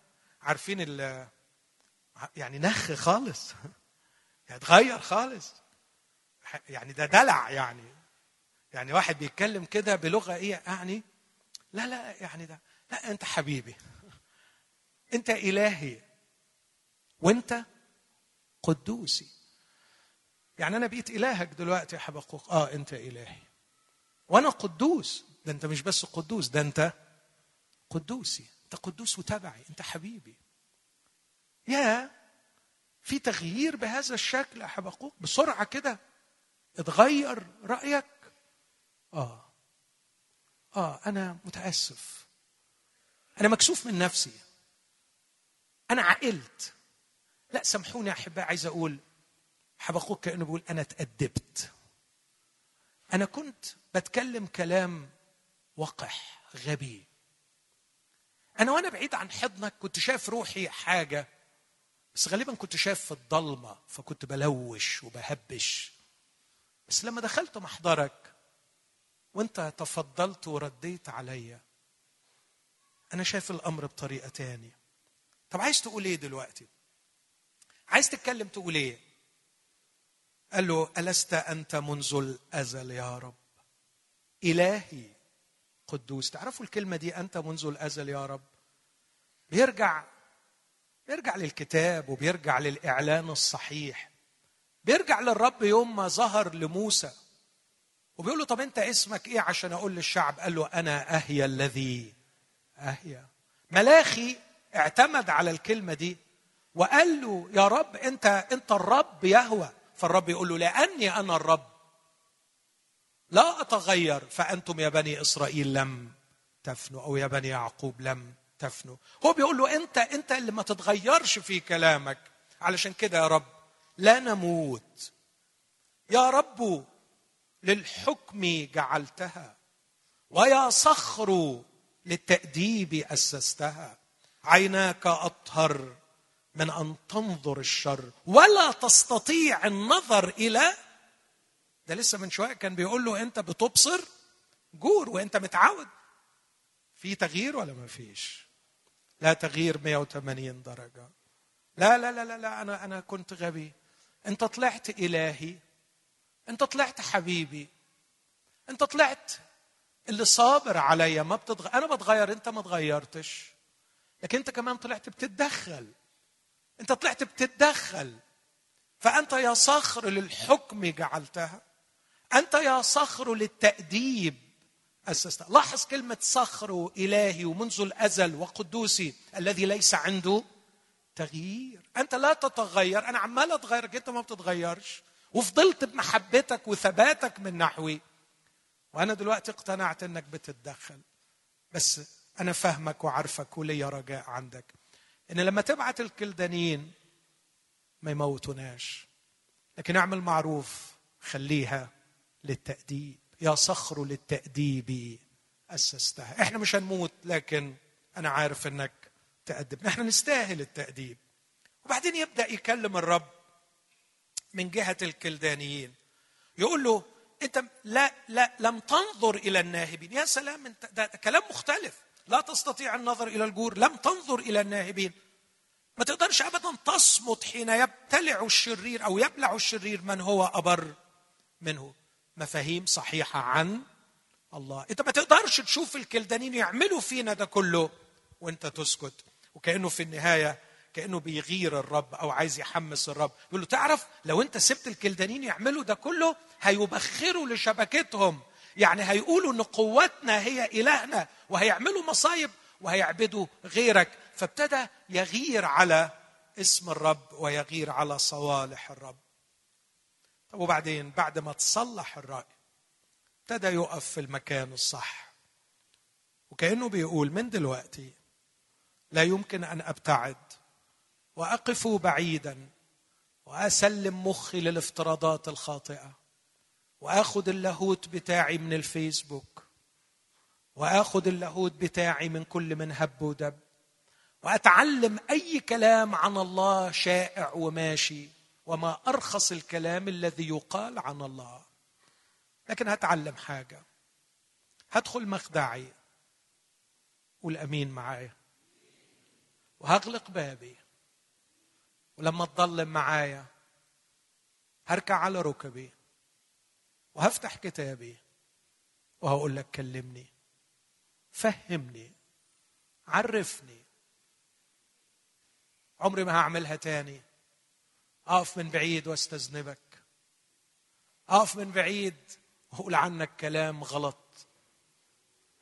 عارفين ال يعني نخ خالص. اتغير خالص. يعني ده دلع يعني. يعني واحد بيتكلم كده بلغة إيه يعني؟ لا لا يعني ده لا أنت حبيبي. أنت إلهي. وأنت قدوسي. يعني أنا بقيت إلهك دلوقتي يا حبقوق. آه أنت إلهي. وأنا قدوس. ده أنت مش بس قدوس ده أنت قدوسي. أنت قدوس وتبعي. أنت حبيبي. يا في تغيير بهذا الشكل يا حبقوق؟ بسرعة كده. اتغير رأيك. آه. آه أنا متأسف. أنا مكسوف من نفسي. أنا عقلت. لا سامحوني يا احبائي عايز أقول حبقوق كأنه بيقول أنا اتادبت أنا كنت بتكلم كلام وقح غبي. أنا وأنا بعيد عن حضنك كنت شايف روحي حاجة بس غالبا كنت شايف في الضلمة فكنت بلوش وبهبش. بس لما دخلت محضرك وأنت تفضلت ورديت عليا أنا شايف الأمر بطريقة تانية. طب عايز تقول إيه دلوقتي؟ عايز تتكلم تقول إيه؟ قال له ألست أنت منذ الأزل يا رب؟ إلهي قدوس. تعرفوا الكلمة دي أنت منذ الأزل يا رب؟ بيرجع بيرجع للكتاب وبيرجع للإعلان الصحيح. بيرجع للرب يوم ما ظهر لموسى. وبيقول له طب أنت اسمك إيه عشان أقول للشعب؟ قال له أنا أهيا الذي أهيا. ملاخي اعتمد على الكلمة دي وقال له يا رب أنت أنت الرب يهوى. فالرب يقول له لأني أنا الرب لا أتغير فأنتم يا بني إسرائيل لم تفنوا أو يا بني يعقوب لم تفنوا. هو بيقول له أنت أنت اللي ما تتغيرش في كلامك. علشان كده يا رب لا نموت. يا رب للحكم جعلتها ويا صخر للتأديب أسستها. عيناك أطهر من أن تنظر الشر ولا تستطيع النظر إلى ده لسه من شوية كان بيقول له أنت بتبصر جور وأنت متعود. في تغيير ولا ما فيش؟ لا تغيير 180 درجة. لا لا لا لا, لا أنا أنا كنت غبي. أنت طلعت إلهي. أنت طلعت حبيبي. أنت طلعت اللي صابر عليا ما بتتغير أنا بتغير أنت ما تغيرتش. لكن أنت كمان طلعت بتتدخل. أنت طلعت بتتدخل. فأنت يا صخر للحكم جعلتها. أنت يا صخر للتأديب أسستها لاحظ كلمة صخر إلهي ومنذ الأزل وقدوسي الذي ليس عنده تغيير. أنت لا تتغير. أنا عمال أتغير أنت ما بتتغيرش. وفضلت بمحبتك وثباتك من نحوي. وأنا دلوقتي اقتنعت إنك بتتدخل. بس أنا فاهمك وعارفك وليا رجاء عندك. إن لما تبعت الكلدانيين ما يموتوناش. لكن اعمل معروف خليها للتأديب. يا صخر للتأديب أسستها. إحنا مش هنموت لكن أنا عارف أنك تأدبنا إحنا نستاهل التأديب. وبعدين يبدأ يكلم الرب من جهة الكلدانيين. يقول له أنت لا لا لم تنظر إلى الناهبين. يا سلام أنت ده كلام مختلف. لا تستطيع النظر إلى الجور لم تنظر إلى الناهبين. ما تقدرش ابدا تصمت حين يبتلع الشرير أو يبلع الشرير من هو أبر منه. مفاهيم صحيحة عن الله. إنت ما تقدرش تشوف الكلدانين يعملوا فينا ده كله وإنت تسكت. وكأنه في النهاية كأنه بيغير الرب أو عايز يحمس الرب. يقول له تعرف لو إنت سبت الكلدانين يعملوا ده كله هيبخروا لشبكتهم. يعني هيقولوا إن قوتنا هي إلهنا وهيعملوا مصايب وهيعبدوا غيرك. فابتدى يغير على اسم الرب ويغير على صوالح الرب. طب وبعدين؟ بعد ما تصلح الرأي ابتدى يقف في المكان الصح. وكأنه بيقول من دلوقتي لا يمكن أن أبتعد وأقف بعيدا وأسلم مخي للافتراضات الخاطئة. وآخذ اللاهوت بتاعي من الفيسبوك وآخذ اللاهوت بتاعي من كل من هب ودب وأتعلم أي كلام عن الله شائع وماشي وما أرخص الكلام الذي يقال عن الله. لكن هتعلم حاجة هدخل مخدعي والامين معايا وهغلق بابي ولما تضلم معايا هركع على ركبي. وهفتح كتابي وهقول لك كلمني فهمني عرفني. عمري ما هعملها تاني. أقف من بعيد واستذنبك. أقف من بعيد وأقول عنك كلام غلط.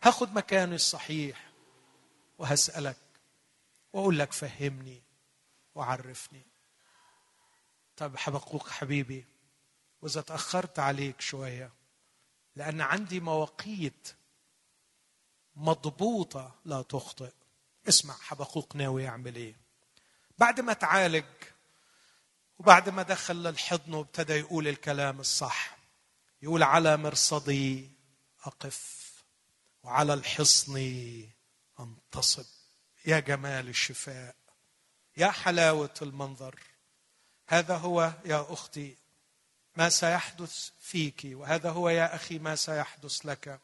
هاخد مكاني الصحيح وهسألك وأقول لك فهمني وعرفني. طب حبقوك حبيبي وإذا تأخرت عليك شوية لأن عندي مواقيت مضبوطة لا تخطئ. اسمع حبقوق ناوي يعمل إيه. بعد ما تعالج وبعد ما دخل للحضن وابتدى يقول الكلام الصح يقول على مرصدي أقف وعلى الحصن أنتصب. يا جمال الشفاء يا حلاوة المنظر هذا هو يا أختي ما سيحدث فيك وهذا هو يا أخي ما سيحدث لك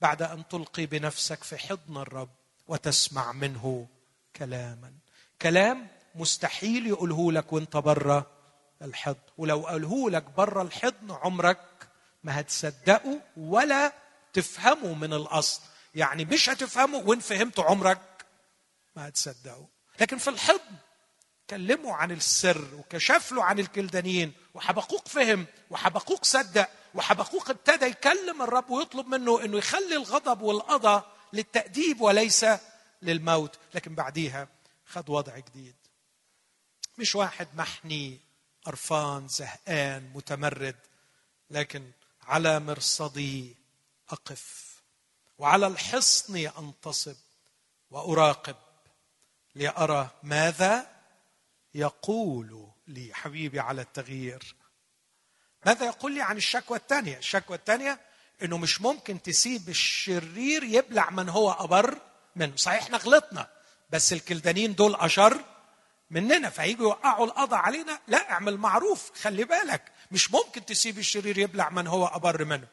بعد أن تلقي بنفسك في حضن الرب وتسمع منه كلاما. كلام مستحيل يقوله لك وانت بره الحضن. ولو قاله لك بره الحضن عمرك ما هتصدقه ولا تفهمه من الأصل. يعني مش هتفهمه وان فهمته عمرك ما هتصدقه. لكن في الحضن كلمه عن السر وكشف له عن الكلدانيين وحبقوق فهم وحبقوق صدق وحبقوق ابتدى يكلم الرب ويطلب منه إنه يخلي الغضب والقضاء للتأديب وليس للموت. لكن بعديها خد وضع جديد. مش واحد محني قرفان زهقان متمرد لكن على مرصدي أقف وعلى الحصن أنتصب وأراقب لارى ماذا يقول لي حبيبي على التغيير. ماذا يقول لي عن الشكوى الثانية الشكوى الثانية إنه مش ممكن تسيب الشرير يبلع من هو أبر منه. صحيح إحنا غلطنا بس الكلدانين دول أشر مننا فهيجوا يوقعوا القضاء علينا. لا اعمل معروف خلي بالك. مش ممكن تسيب الشرير يبلع من هو أبر منه.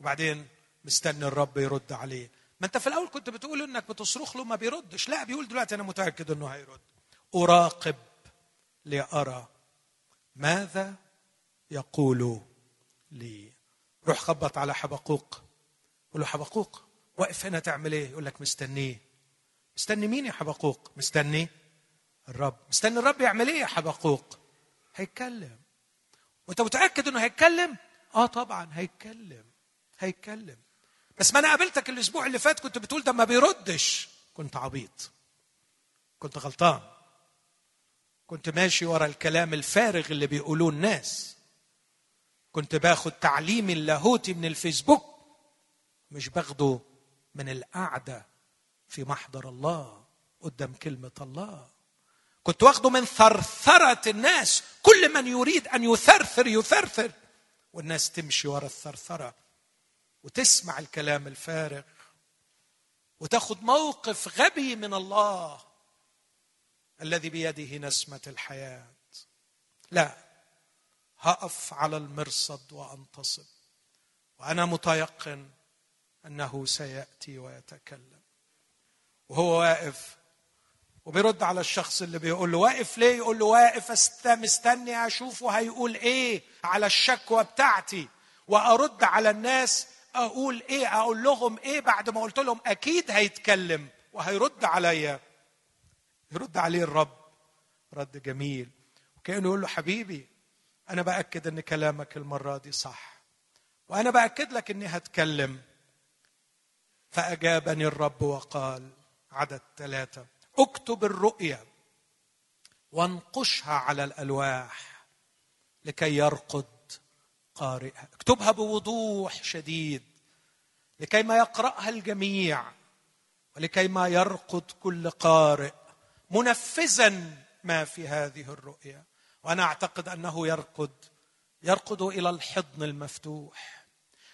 وبعدين مستني الرب يرد عليه. ما أنت في الأول كنت بتقول إنك بتصرخ له ما بيردش. لا بيقول دلوقتي أنا متأكد إنه هيرد. أراقب لأرى ماذا يقول لي. روح خبط على حبقوق. قول له حبقوق واقف هنا تعمل إيه؟ يقول لك مستنيه. مستني مين يا حبقوق؟ مستني الرب. مستني الرب يعمل إيه يا حبقوق؟ هيتكلم. وأنت متأكد إنه هيتكلم؟ آه طبعا هيتكلم هيتكلم. بس ما أنا قابلتك الأسبوع اللي فات كنت بتقول ده ما بيردش. كنت عبيط كنت غلطان. كنت ماشي ورا الكلام الفارغ اللي بيقولوه الناس. كنت باخد تعليمي اللاهوتي من الفيسبوك مش باخده من القعدة في محضر الله قدام كلمة الله. كنت واخده من ثرثرة الناس كل من يريد أن يثرثر يثرثر. والناس تمشي ورا الثرثرة وتسمع الكلام الفارغ وتاخد موقف غبي من الله. الذي بيده نسمة الحياة. لا هقف على المرصد وأنتصب وأنا متيقن أنه سيأتي ويتكلم. وهو واقف وبيرد على الشخص اللي بيقول له واقف ليه؟ يقول له واقف مستني اشوفه هيقول إيه على الشكوى بتاعتي وأرد على الناس أقول إيه؟ أقول لهم إيه بعد ما قلت لهم أكيد هيتكلم وهيرد عليا. يرد عليه الرب. رد جميل. وكأنه يقول له حبيبي أنا بأكد إن كلامك المرة دي صح. وأنا بأكد لك إني هتكلم. فأجابني الرب وقال عدد ثلاثة اكتب الرؤيا وانقشها على الألواح لكي يرقد قارئها. اكتبها بوضوح شديد لكي ما يقرأها الجميع ولكي ما يرقد كل قارئ. منفذا ما في هذه الرؤيا. وأنا أعتقد أنه يرقد يرقد إلى الحضن المفتوح.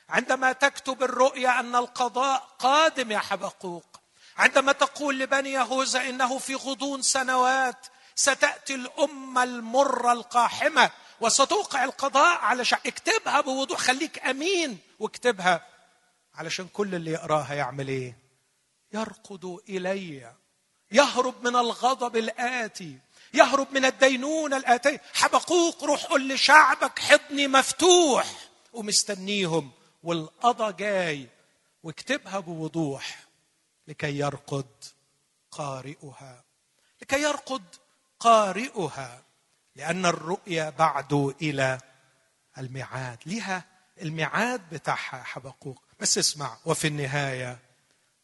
عندما تكتب الرؤيا أن القضاء قادم يا حبقوق عندما تقول لبني يهوذا إنه في غضون سنوات ستأتي الأمة المرة القاحمة وستوقع القضاء علشان اكتبها بوضوح خليك أمين واكتبها علشان كل اللي يقراها يعمل إيه؟ يرقد إلي. يهرب من الغضب الآتي يهرب من الدينونة الآتية. حبقوق روح قل لشعبك حضني مفتوح. ومستنيهم والقضى جاي. واكتبها بوضوح. لكي يرقد قارئها. لكي يرقد قارئها. لأن الرؤيا بعد إلى الميعاد. لها الميعاد بتاعها حبقوق. بس اسمع وفي النهاية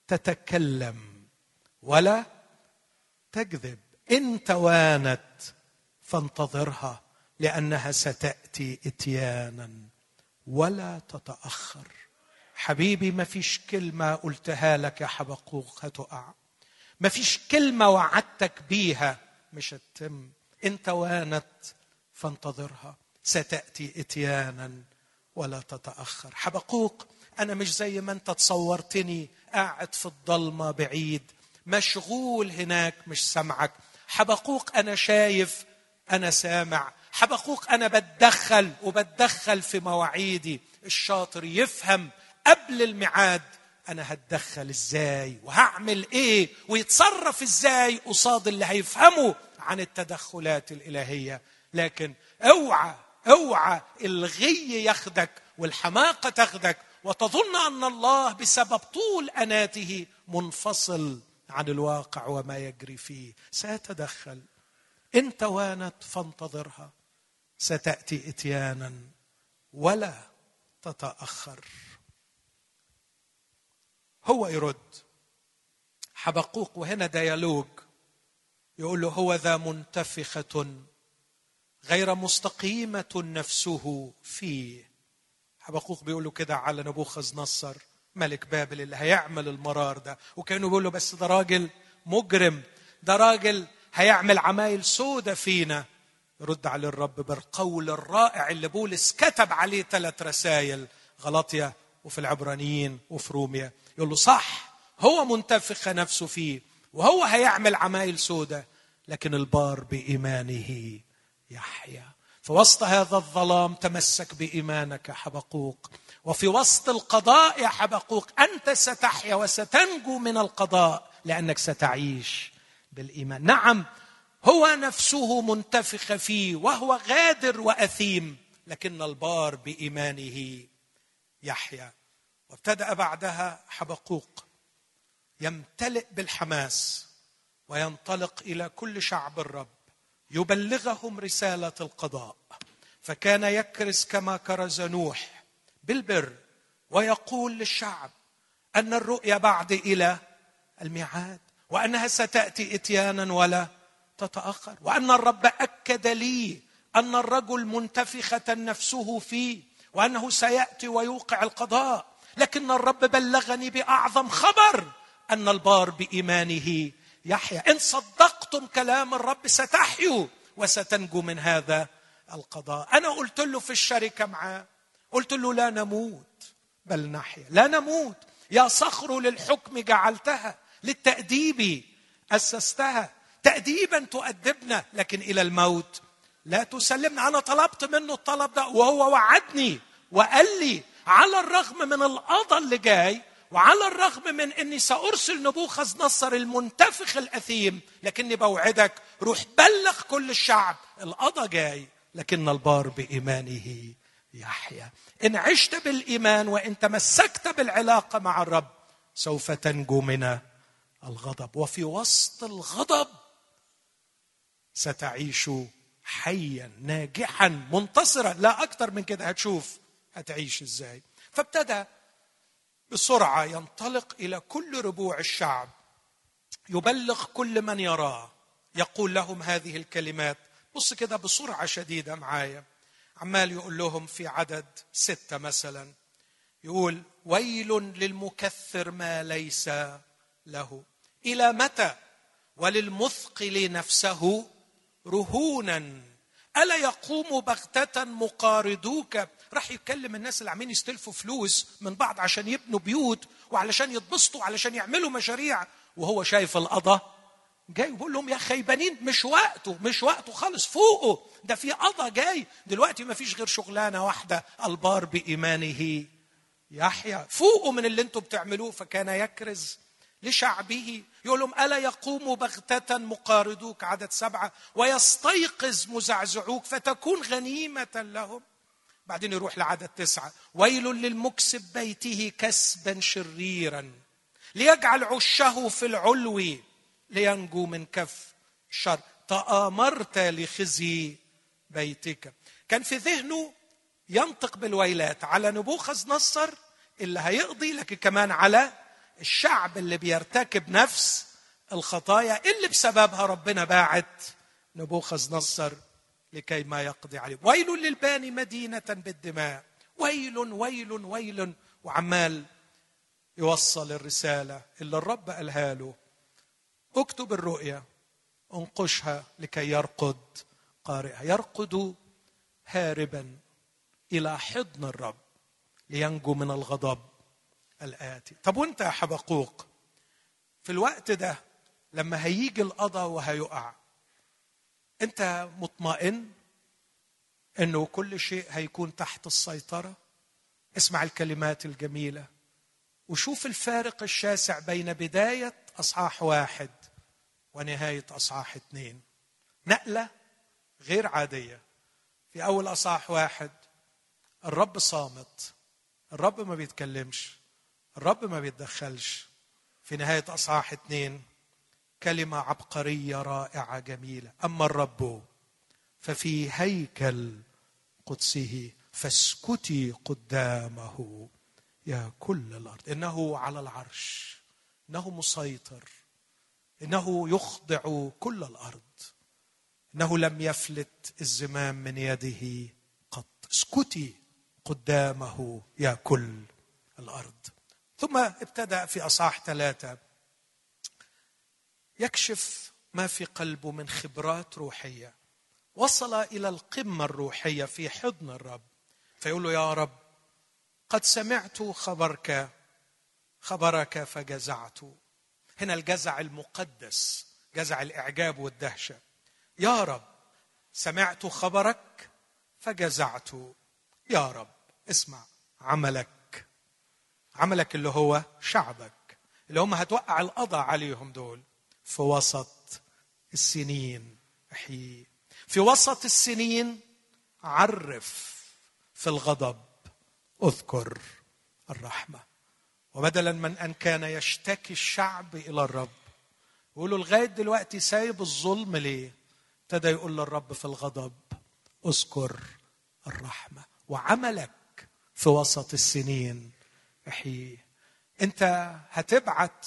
تتكلم. ولا تكذب. إن توانت فانتظرها لأنها ستأتي إتيانا ولا تتأخر. حبيبي ما فيش كلمة قلتها لك يا حبقوق هتقع. ما فيش كلمة وعدتك بيها مش هتتم. إن توانت فانتظرها ستأتي إتيانا ولا تتأخر. حبقوق أنا مش زي ما أنت تصورتني قاعد في الضلمة بعيد. مشغول هناك مش سمعك. حبقوق أنا شايف أنا سامع. حبقوق أنا بتدخل وبتدخل في مواعيدي. الشاطر يفهم. قبل الميعاد أنا هتدخل إزاي؟ وهعمل إيه؟ ويتصرف إزاي؟ قصاد اللي هيفهمه عن التدخلات الإلهية. لكن أوعى أوعى الغي ياخدك والحماقة تاخدك وتظن أن الله بسبب طول أناته منفصل. عن الواقع وما يجري فيه. سيتدخل. إن توانت فانتظرها. ستأتي إتيانا ولا تتأخر. هو يرد. حبقوق وهنا ديالوج. يقول له هو ذا منتفخة غير مستقيمة نفسه فيه. حبقوق بيقول له كده على نبوخذ نصر. ملك بابل اللي هيعمل المرار ده. وكانوا بيقول له بس ده راجل مجرم. ده راجل هيعمل عمايل سودة فينا. يرد عليه الرب بالقول الرائع اللي بولس كتب عليه ثلاث رسائل. غلطية وفي العبرانيين وفي روميا. يقول له صح هو منتفخ نفسه فيه وهو هيعمل عمايل سودة لكن البار بإيمانه يحيا. في وسط هذا الظلام تمسك بإيمانك حبقوق. وفي وسط القضاء يا حبقوق أنت ستحيا وستنجو من القضاء لأنك ستعيش بالإيمان. نعم هو نفسه منتفخ فيه وهو غادر وأثيم لكن البار بإيمانه يحيا. وابتدأ بعدها حبقوق يمتلئ بالحماس وينطلق إلى كل شعب الرب يبلغهم رسالة القضاء. فكان يكرز كما كرز نوح بالبر ويقول للشعب أن الرؤيا بعد إلى الميعاد وأنها ستأتي إتيانا ولا تتأخر وأن الرب أكد لي أن الرجل منتفخة نفسه فيه وأنه سيأتي ويوقع القضاء لكن الرب بلغني بأعظم خبر أن البار بإيمانه يحيا. إن صدقتم كلام الرب ستحيوا وستنجو من هذا القضاء. أنا قلت له في الشركة معاه قلت له لا نموت. بل نحيا. لا نموت. يا صخر للحكم جعلتها للتأديب أسستها. تاديبا تؤدبنا لكن إلى الموت. لا تسلمنا أنا طلبت منه الطلب ده وهو وعدني وقال لي على الرغم من القضاء اللي جاي وعلى الرغم من إني سأرسل نبوخذ نصر المنتفخ الأثيم لكني بوعدك روح بلغ كل الشعب. القضاء جاي لكن البار بإيمانه. يحيا إن عشت بالإيمان وإن تمسكت بالعلاقة مع الرب سوف تنجو من الغضب. وفي وسط الغضب ستعيش حيا ناجحا منتصرا. لا أكثر من كده. هتشوف هتعيش إزاي. فابتدى بسرعة ينطلق إلى كل ربوع الشعب. يبلغ كل من يراه. يقول لهم هذه الكلمات. بص كده بسرعة شديدة معايا. عمال يقول لهم في عدد ستة مثلا يقول ويل للمكثر ما ليس له. إلى متى؟ وللمثقل نفسه رهونا. ألا يقوم بغتة مقارضوك راح يكلم الناس اللي عاملين يستلفوا فلوس من بعض عشان يبنوا بيوت وعلشان يتبسطوا علشان يعملوا مشاريع. وهو شايف القضاء جاي بيقول لهم يا خيبانين مش وقته مش وقته خالص فوقه. ده في قضى جاي. دلوقتي ما فيش غير شغلانة واحدة البار بإيمانه. يحيى فوقوا من اللي أنتم بتعملوه فكان يكرز لشعبه. يقول لهم ألا يقوم بغتة مقارضوك عدد سبعة ويستيقظ مزعزعوك فتكون غنيمة لهم؟ بعدين يروح لعدد تسعة. ويل للمكسب بيته كسبا شريرا ليجعل عشه في العلو. لينجو من كف الشر تآمرت لخزي بيتك. كان في ذهنه ينطق بالويلات. على نبوخذ نصر اللي هيقضي لكن كمان على الشعب اللي بيرتكب نفس الخطايا اللي بسببها ربنا باعت نبوخذ نصر لكي ما يقضي عليه. ويل للباني مدينة بالدماء. ويل ويل ويل. وعمال يوصل الرسالة اللي الرب قالها له. اكتب الرؤيا. انقشها لكي يرقد قارئها. يرقد هاربا إلى حضن الرب لينجو من الغضب الآتي. طب وانت يا حبقوق في الوقت ده لما هيجي القضاء وهيقع انت مطمئن انه كل شيء هيكون تحت السيطرة؟ اسمع الكلمات الجميلة. وشوف الفارق الشاسع بين بداية أصحاح واحد ونهاية أصحاح اثنين. نقلة غير عادية. في أول أصحاح واحد الرب صامت. الرب ما بيتكلمش. الرب ما بيتدخلش. في نهاية أصحاح اثنين كلمة عبقرية رائعة جميلة. أما الرب ففي هيكل قدسه فاسكتي قدامه يا كل الأرض. إنه على العرش. إنه مسيطر إنه يخضع كل الأرض إنه لم يفلت الزمام من يده قط. اسكتي قدامه يا كل الأرض. ثم ابتدأ في أصحاح ثلاثة. يكشف ما في قلبه من خبرات روحية. وصل إلى القمة الروحية في حضن الرب. فيقول له يا رب قد سمعت خبرك خبرك فجزعت. هنا الجزع المقدس جزع الإعجاب والدهشة. يا رب سمعت خبرك فجزعت. يا رب اسمع عملك. عملك اللي هو شعبك اللي هم هتوقع القضاء عليهم دول. في وسط السنين احيي في وسط السنين عرف في الغضب. اذكر الرحمة. وبدلا من أن كان يشتكي الشعب إلى الرب. يقولوا لغاية دلوقتي سايب الظلم ليه؟ ابتدى يقول للرب في الغضب أذكر الرحمة وعملك في وسط السنين. احييه أنت هتبعت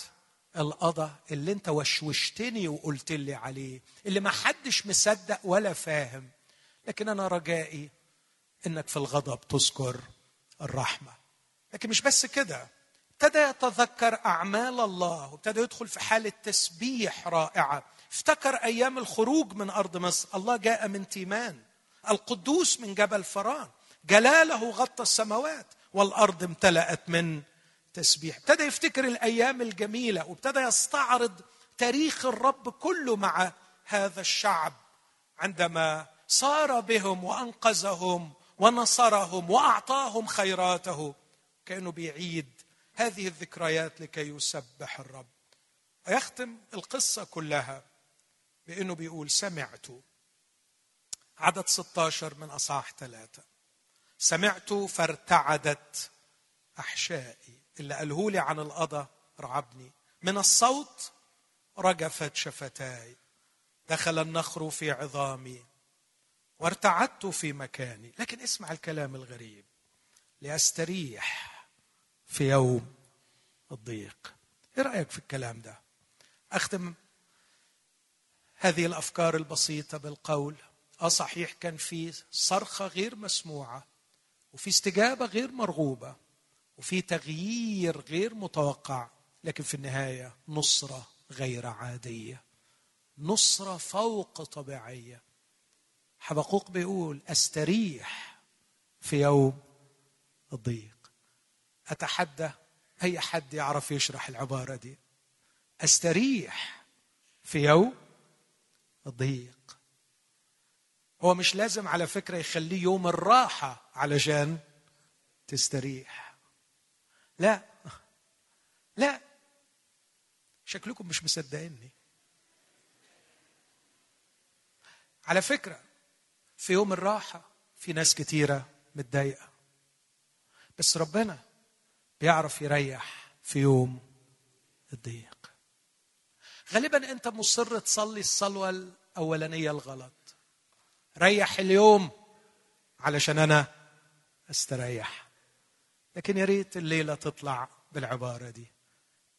القضاء اللي أنت وشوشتني وقلت لي عليه اللي ما حدش مصدق ولا فاهم. لكن أنا رجائي إنك في الغضب تذكر الرحمة. لكن مش بس كده. ابتدى يتذكر أعمال الله وابتدى يدخل في حالة تسبيح رائعة. افتكر أيام الخروج من أرض مصر. الله جاء من تيمان. القدوس من جبل فران. جلاله غطى السماوات والأرض امتلأت من تسبيح. ابتدى يفتكر الأيام الجميلة وابتدى يستعرض تاريخ الرب كله مع هذا الشعب. عندما صار بهم وأنقذهم ونصرهم وأعطاهم خيراته كانه بيعيد هذه الذكريات لكي يسبح الرب. ويختم القصة كلها بأنه بيقول سمعت. عدد 16 من أصحاح ثلاثة. سمعت فارتعدت أحشائي. اللي قاله لي عن القضاء رعبني. من الصوت رجفت شفتاي. دخل النخر في عظامي. وارتعدت في مكاني. لكن اسمع الكلام الغريب. لأستريح. في يوم الضيق. إيه رأيك في الكلام ده؟ أختم هذه الأفكار البسيطة بالقول آه صحيح كان في صرخة غير مسموعة وفي استجابة غير مرغوبة وفي تغيير غير متوقع لكن في النهاية نصرة غير عادية نصرة فوق طبيعية. حبقوق بيقول أستريح في يوم الضيق. أتحدى؟ أي حد يعرف يشرح العبارة دي؟ أستريح في يوم الضيق هو مش لازم على فكرة يخليه يوم الراحة علشان تستريح. لا. لا. شكلكم مش مصدقيني. على فكرة في يوم الراحة في ناس كتيرة متضايقة. بس ربنا بيعرف يريح في يوم الضيق. غالبا أنت مصر تصلي الصلوة الأولانية الغلط. ريح اليوم علشان أنا أستريح. لكن يا ريت الليلة تطلع بالعبارة دي.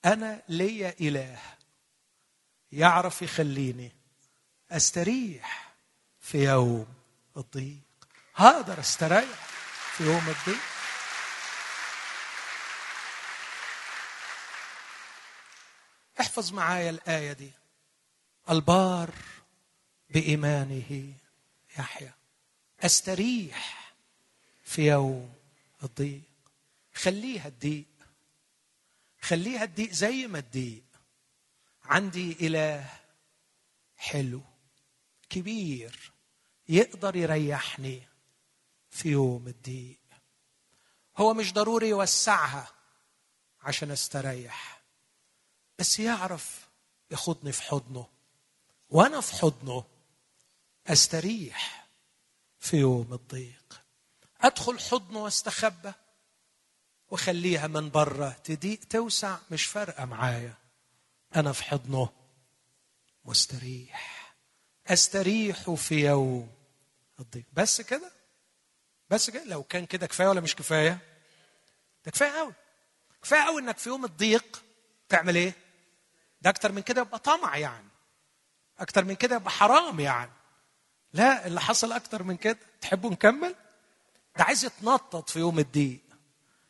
أنا ليا إله يعرف يخليني أستريح في يوم الضيق. هقدر أستريح في يوم الضيق؟ احفظ معايا الآية دي. البار بإيمانه يحيى أستريح في يوم الضيق. خليها الضيق. خليها الضيق زي ما الضيق. عندي إله حلو كبير يقدر يريحني في يوم الضيق. هو مش ضروري يوسعها عشان أستريح. بس يعرف ياخدني في حضنه وأنا في حضنه أستريح في يوم الضيق. أدخل حضنه وأستخبى وخليها من بره تضيق توسع مش فارقة معايا. أنا في حضنه مستريح. أستريح في يوم الضيق. بس كده؟ بس كده؟ لو كان كده كفاية ولا مش كفاية؟ ده كفاية قوي كفاية قوي إنك في يوم الضيق تعمل إيه؟ ده أكتر من كده يبقى طمع يعني. أكتر من كده يبقى حرام يعني. لا اللي حصل أكتر من كده تحبوا نكمل؟ ده عايز يتنطط في يوم الضيق.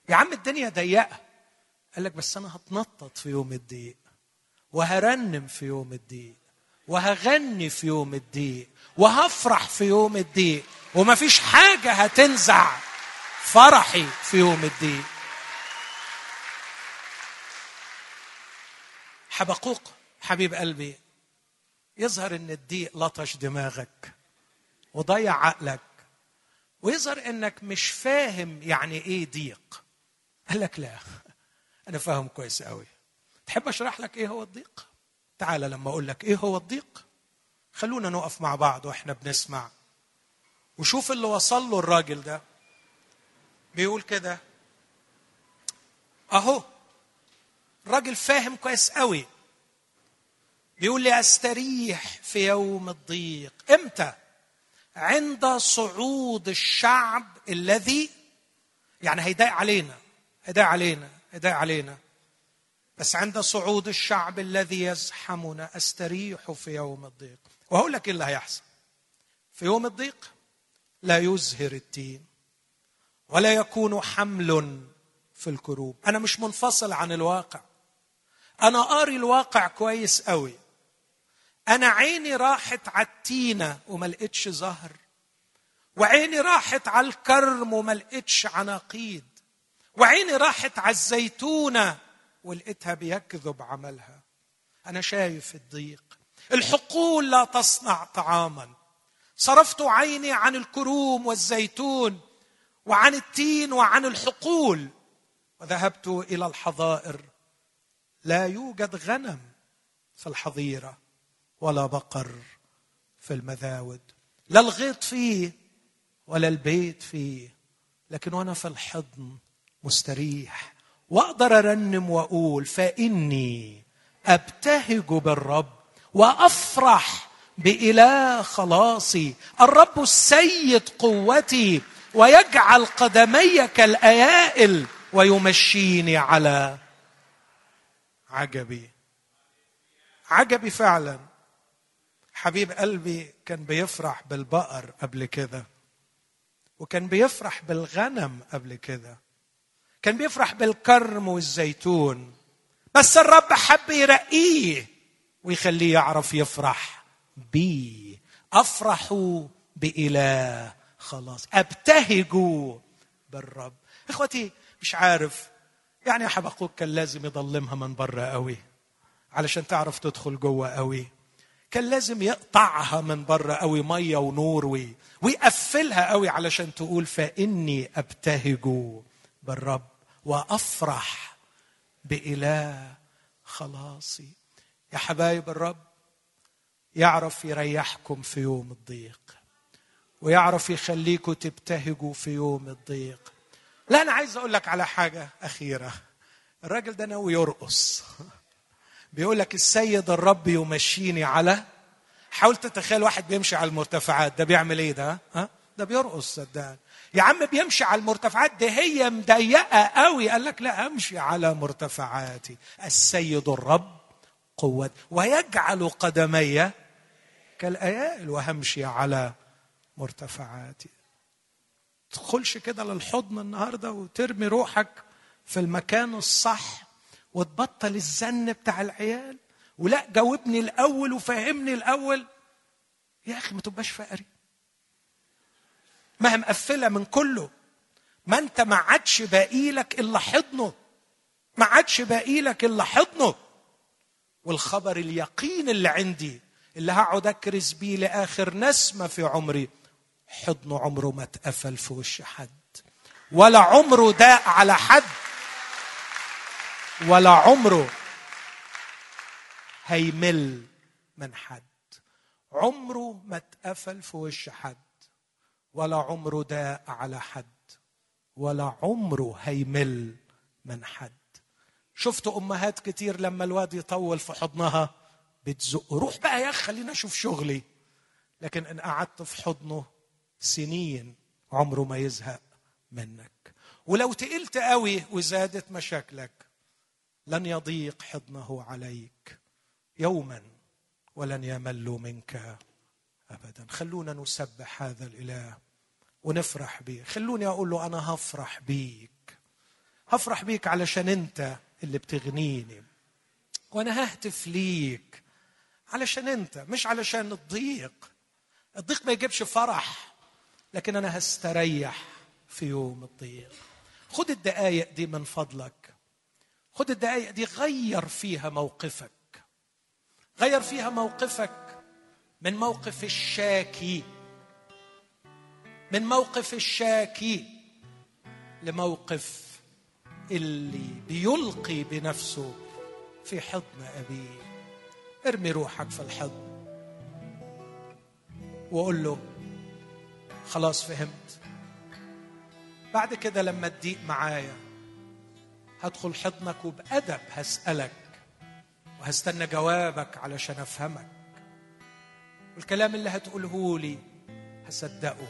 يا عم الدنيا ضيقة. قال لك بس أنا هتنطط في يوم الضيق. وهرنم في يوم الضيق. وهغني في يوم الضيق. وهفرح في يوم الضيق. ومفيش حاجة هتنزع فرحي في يوم الضيق. حبقوق حبيب قلبي يظهر إن الضيق لطش دماغك وضيع عقلك ويظهر إنك مش فاهم يعني إيه ضيق. قال لك لا أنا فاهم كويس قوي تحب أشرح لك إيه هو الضيق؟ تعال لما أقول لك إيه هو الضيق خلونا نقف مع بعض وإحنا بنسمع. وشوف اللي وصل له الراجل ده بيقول كده أهو الراجل فاهم كويس قوي. بيقول لي أستريح في يوم الضيق. إمتى؟ عند صعود الشعب الذي يعني هيضايق علينا هيضايق علينا هيضايق علينا. بس عند صعود الشعب الذي يزحمنا أستريح في يوم الضيق. وهقول لك إيه اللي هيحصل. في يوم الضيق لا يزهر التين ولا يكون حمل في الكروب. أنا مش منفصل عن الواقع. أنا قاري الواقع كويس قوي أنا عيني راحت على التينة وما لقيتش زهر. وعيني راحت على الكرم وما لقيتش عناقيد. وعيني راحت على الزيتونة ولقيتها بيكذب عملها. أنا شايف الضيق. الحقول لا تصنع طعاما. صرفت عيني عن الكروم والزيتون وعن التين وعن الحقول. وذهبت إلى الحظائر. لا يوجد غنم في الحظيرة ولا بقر في المذاود لا الغيط فيه ولا البيت فيه لكن وأنا في الحضن مستريح وأقدر أرنم وأقول فإني أبتهج بالرب وأفرح بإله خلاصي الرب السيد قوتي ويجعل قدمي كالأيائل ويمشيني على عجبي. عجبي فعلا. حبيب قلبي كان بيفرح بالبقر قبل كده وكان بيفرح بالغنم قبل كده كان بيفرح بالكرم والزيتون بس الرب حب يرقيه ويخليه يعرف يفرح بي أفرح بإله خلاص. أبتهج بالرب. إخوتي مش عارف يعني يا حبقوك كان لازم يضلمها من بره قوي علشان تعرف تدخل جوه قوي. كان لازم يقطعها من بره قوي مية ونور وي ويقفلها قوي علشان تقول فإني أبتهج بالرب وأفرح بإله خلاصي. يا حبايب الرب يعرف يريحكم في يوم الضيق ويعرف يخليكم تبتهجوا في يوم الضيق. لا أنا عايز أقول لك على حاجة أخيرة. الراجل ده ناوي يرقص. بيقول لك السيد الرب يمشيني على حاول تتخيل واحد بيمشي على المرتفعات. ده بيعمل إيه ده؟ ها؟ ده بيرقص صدقني. يا عم بيمشي على المرتفعات دي هي مضيقة قوي. قال لك لا أمشي على مرتفعاتي. السيد الرب قوة ويجعل قدمي كالايال وهمشي على مرتفعاتي. تدخلش كده للحضن النهارده وترمي روحك في المكان الصح وتبطل الزن بتاع العيال. ولا جاوبني الأول وفهمني الأول. يا أخي ما تبقاش فقري. ما هي مقفله من كله. ما أنت ما عادش باقي لك إلا حضنه. ما عادش باقي لك إلا حضنه. والخبر اليقين اللي عندي اللي هقعد أكرز بيه لآخر نسمة في عمري. حضنه عمره ما اتقفل في وش حد. ولا عمره داء على حد. ولا عمره هيمل من حد. عمره ما اتقفل في وش حد. ولا عمره داء على حد. ولا عمره هيمل من حد. شفت أمهات كتير لما الواد يطول في حضنها بتزق. روح بقى يا خلينا أشوف شغلي. لكن إن قعدت في حضنه سنين عمره ما يزهق منك. ولو تقلت قوي وزادت مشاكلك لن يضيق حضنه عليك يوما ولن يمل منك ابدا. خلونا نسبح هذا الإله ونفرح به خلوني أقول له أنا هفرح بيك. هفرح بيك علشان أنت اللي بتغنيني. وأنا ههتف ليك علشان أنت مش علشان الضيق. الضيق ما يجيبش فرح. لكن أنا هستريح في يوم الضيق خد الدقايق دي من فضلك. خد الدقايق دي غير فيها موقفك. غير فيها موقفك من موقف الشاكي. من موقف الشاكي لموقف اللي بيلقي بنفسه في حضن أبيه. ارمي روحك في الحضن وقول له خلاص فهمت. بعد كده لما تضيق معايا هدخل حضنك وبأدب هسألك وهستنى جوابك علشان أفهمك. والكلام اللي هتقوله لي هصدقه.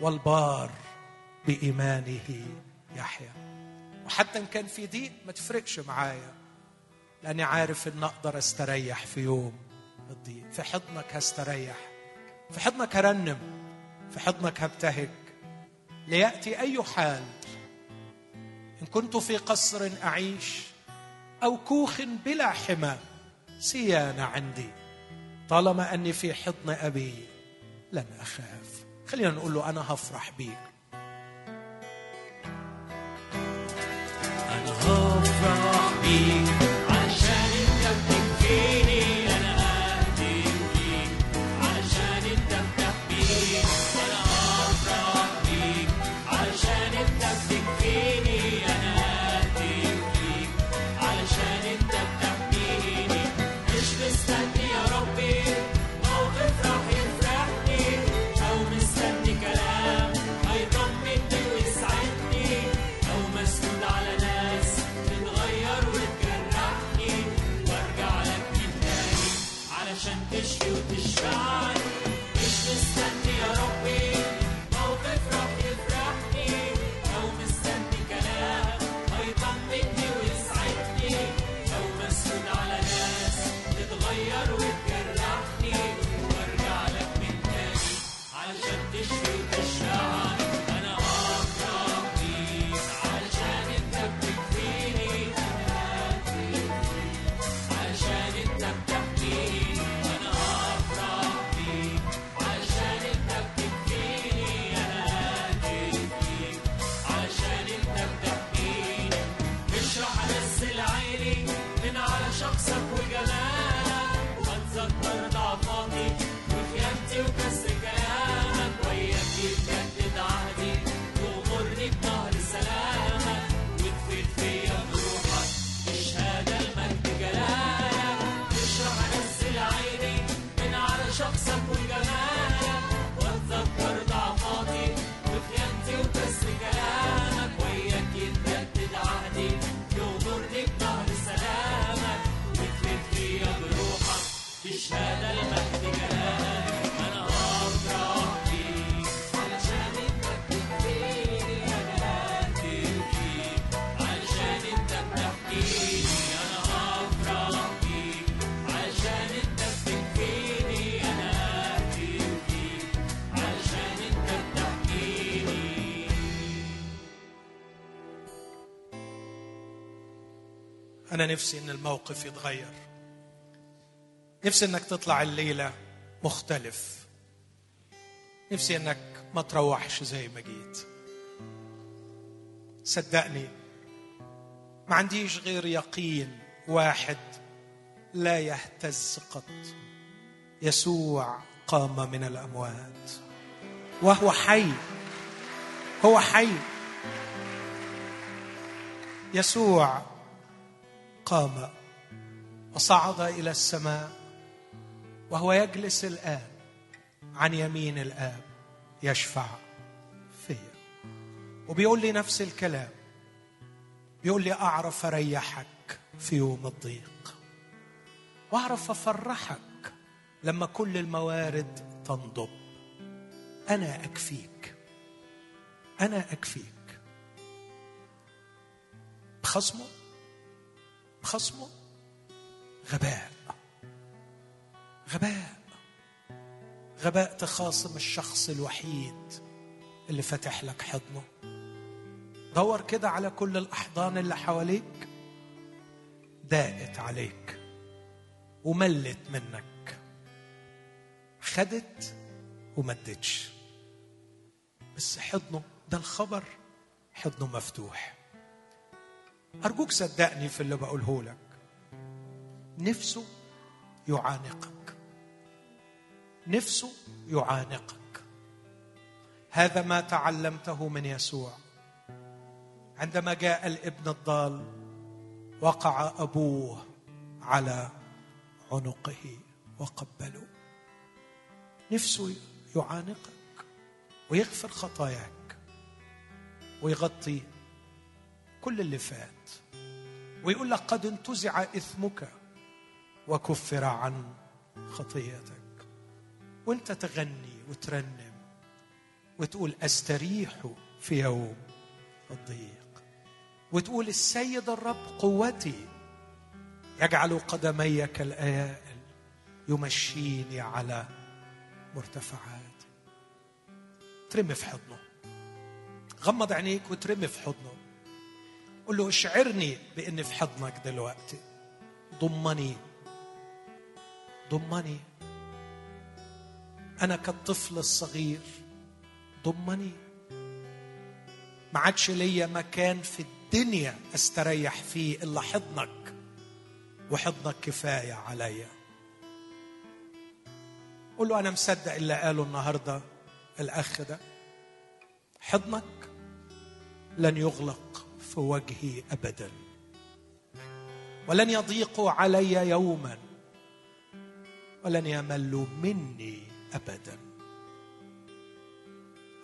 والبار بإيمانه يحيى وحتى إن كان في ضيق ما تفرقش معايا لأني عارف إن أقدر أستريح في يوم الضيق. في حضنك هستريح. في حضنك هرنم. في حضنك هبتهج. ليأتي أي حال. إن كنت في قصر أعيش أو كوخ بلا حمى سيانة عندي. طالما أني في حضن أبي لن أخاف. خلينا نقول له أنا هفرح بيك أنا هفرح بيك. نفسي إن الموقف يتغير. نفسي إنك تطلع الليلة مختلف. نفسي إنك ما تروحش زي ما جيت. صدقني ما عنديش غير يقين واحد لا يهتز قط. يسوع قام من الأموات. وهو حي. هو حي. يسوع قام وصعد إلى السماء وهو يجلس الآن عن يمين الآب يشفع فيا وبيقول لي نفس الكلام. بيقول لي أعرف اريحك في يوم الضيق. وأعرف أفرحك لما كل الموارد تنضب. أنا أكفيك. أنا أكفيك. بخصمه بخصمه غباء. غباء. غباء تخاصم الشخص الوحيد اللي فتح لك حضنه. دور كده على كل الأحضان اللي حواليك. ضاقت عليك وملت منك. خدت وما ادتش بس حضنه ده الخبر حضنه مفتوح. أرجوك صدقني في اللي بقوله لك. نفسه يعانقك. نفسه يعانقك. هذا ما تعلمته من يسوع. عندما جاء الابن الضال وقع أبوه على عنقه وقبله. نفسه يعانقك ويغفر خطاياك ويغطي كل اللي فات. ويقول لك قد انتزع إثمك وكفر عن خطيتك وانت تغني وترنم وتقول أستريح في يوم الضيق. وتقول السيد الرب قوتي يجعل قدمي كالايائل يمشيني على مرتفعات ترمي في حضنه. غمض عينيك وترمي في حضنه. قل له اشعرني باني في حضنك دلوقتي. ضمني. ضمني. أنا كالطفل الصغير. ضمني. ما عادش ليا مكان في الدنيا أستريح فيه إلا حضنك. وحضنك كفاية عليا. قل له أنا مصدق اللي قاله النهارده الأخ ده. حضنك لن يغلق. في وجهي ابدا. ولن يضيقوا علي يوما. ولن يملوا مني ابدا.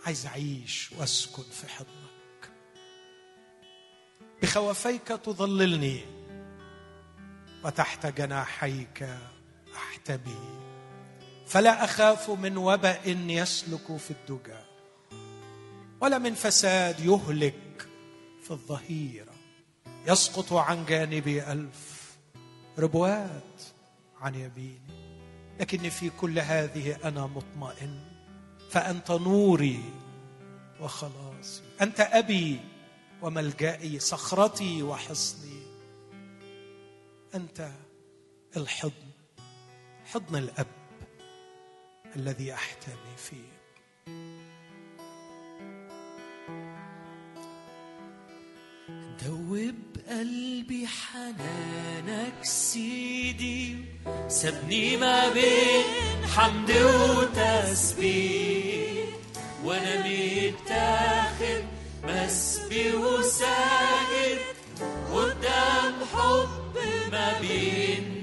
عايز أعيش وأسكن في حضنك. بخوفيك تظللني. وتحت جناحيك أحتمي. فلا أخاف من وبأ يسلك في الدجى. ولا من فساد يهلك في الظهيرة يسقط عن جانبي ألف ربوات عن يميني. لكني في كل هذه أنا مطمئن فأنت نوري وخلاصي. أنت أبي وملجئي صخرتي وحصني. أنت الحضن حضن الأب الذي أحتمي فيه دوب قلبي حنانك سيدي سابني ما بين حمد وتسبيح. وأنا متاخر مسبي وساجد قدام حب ما بين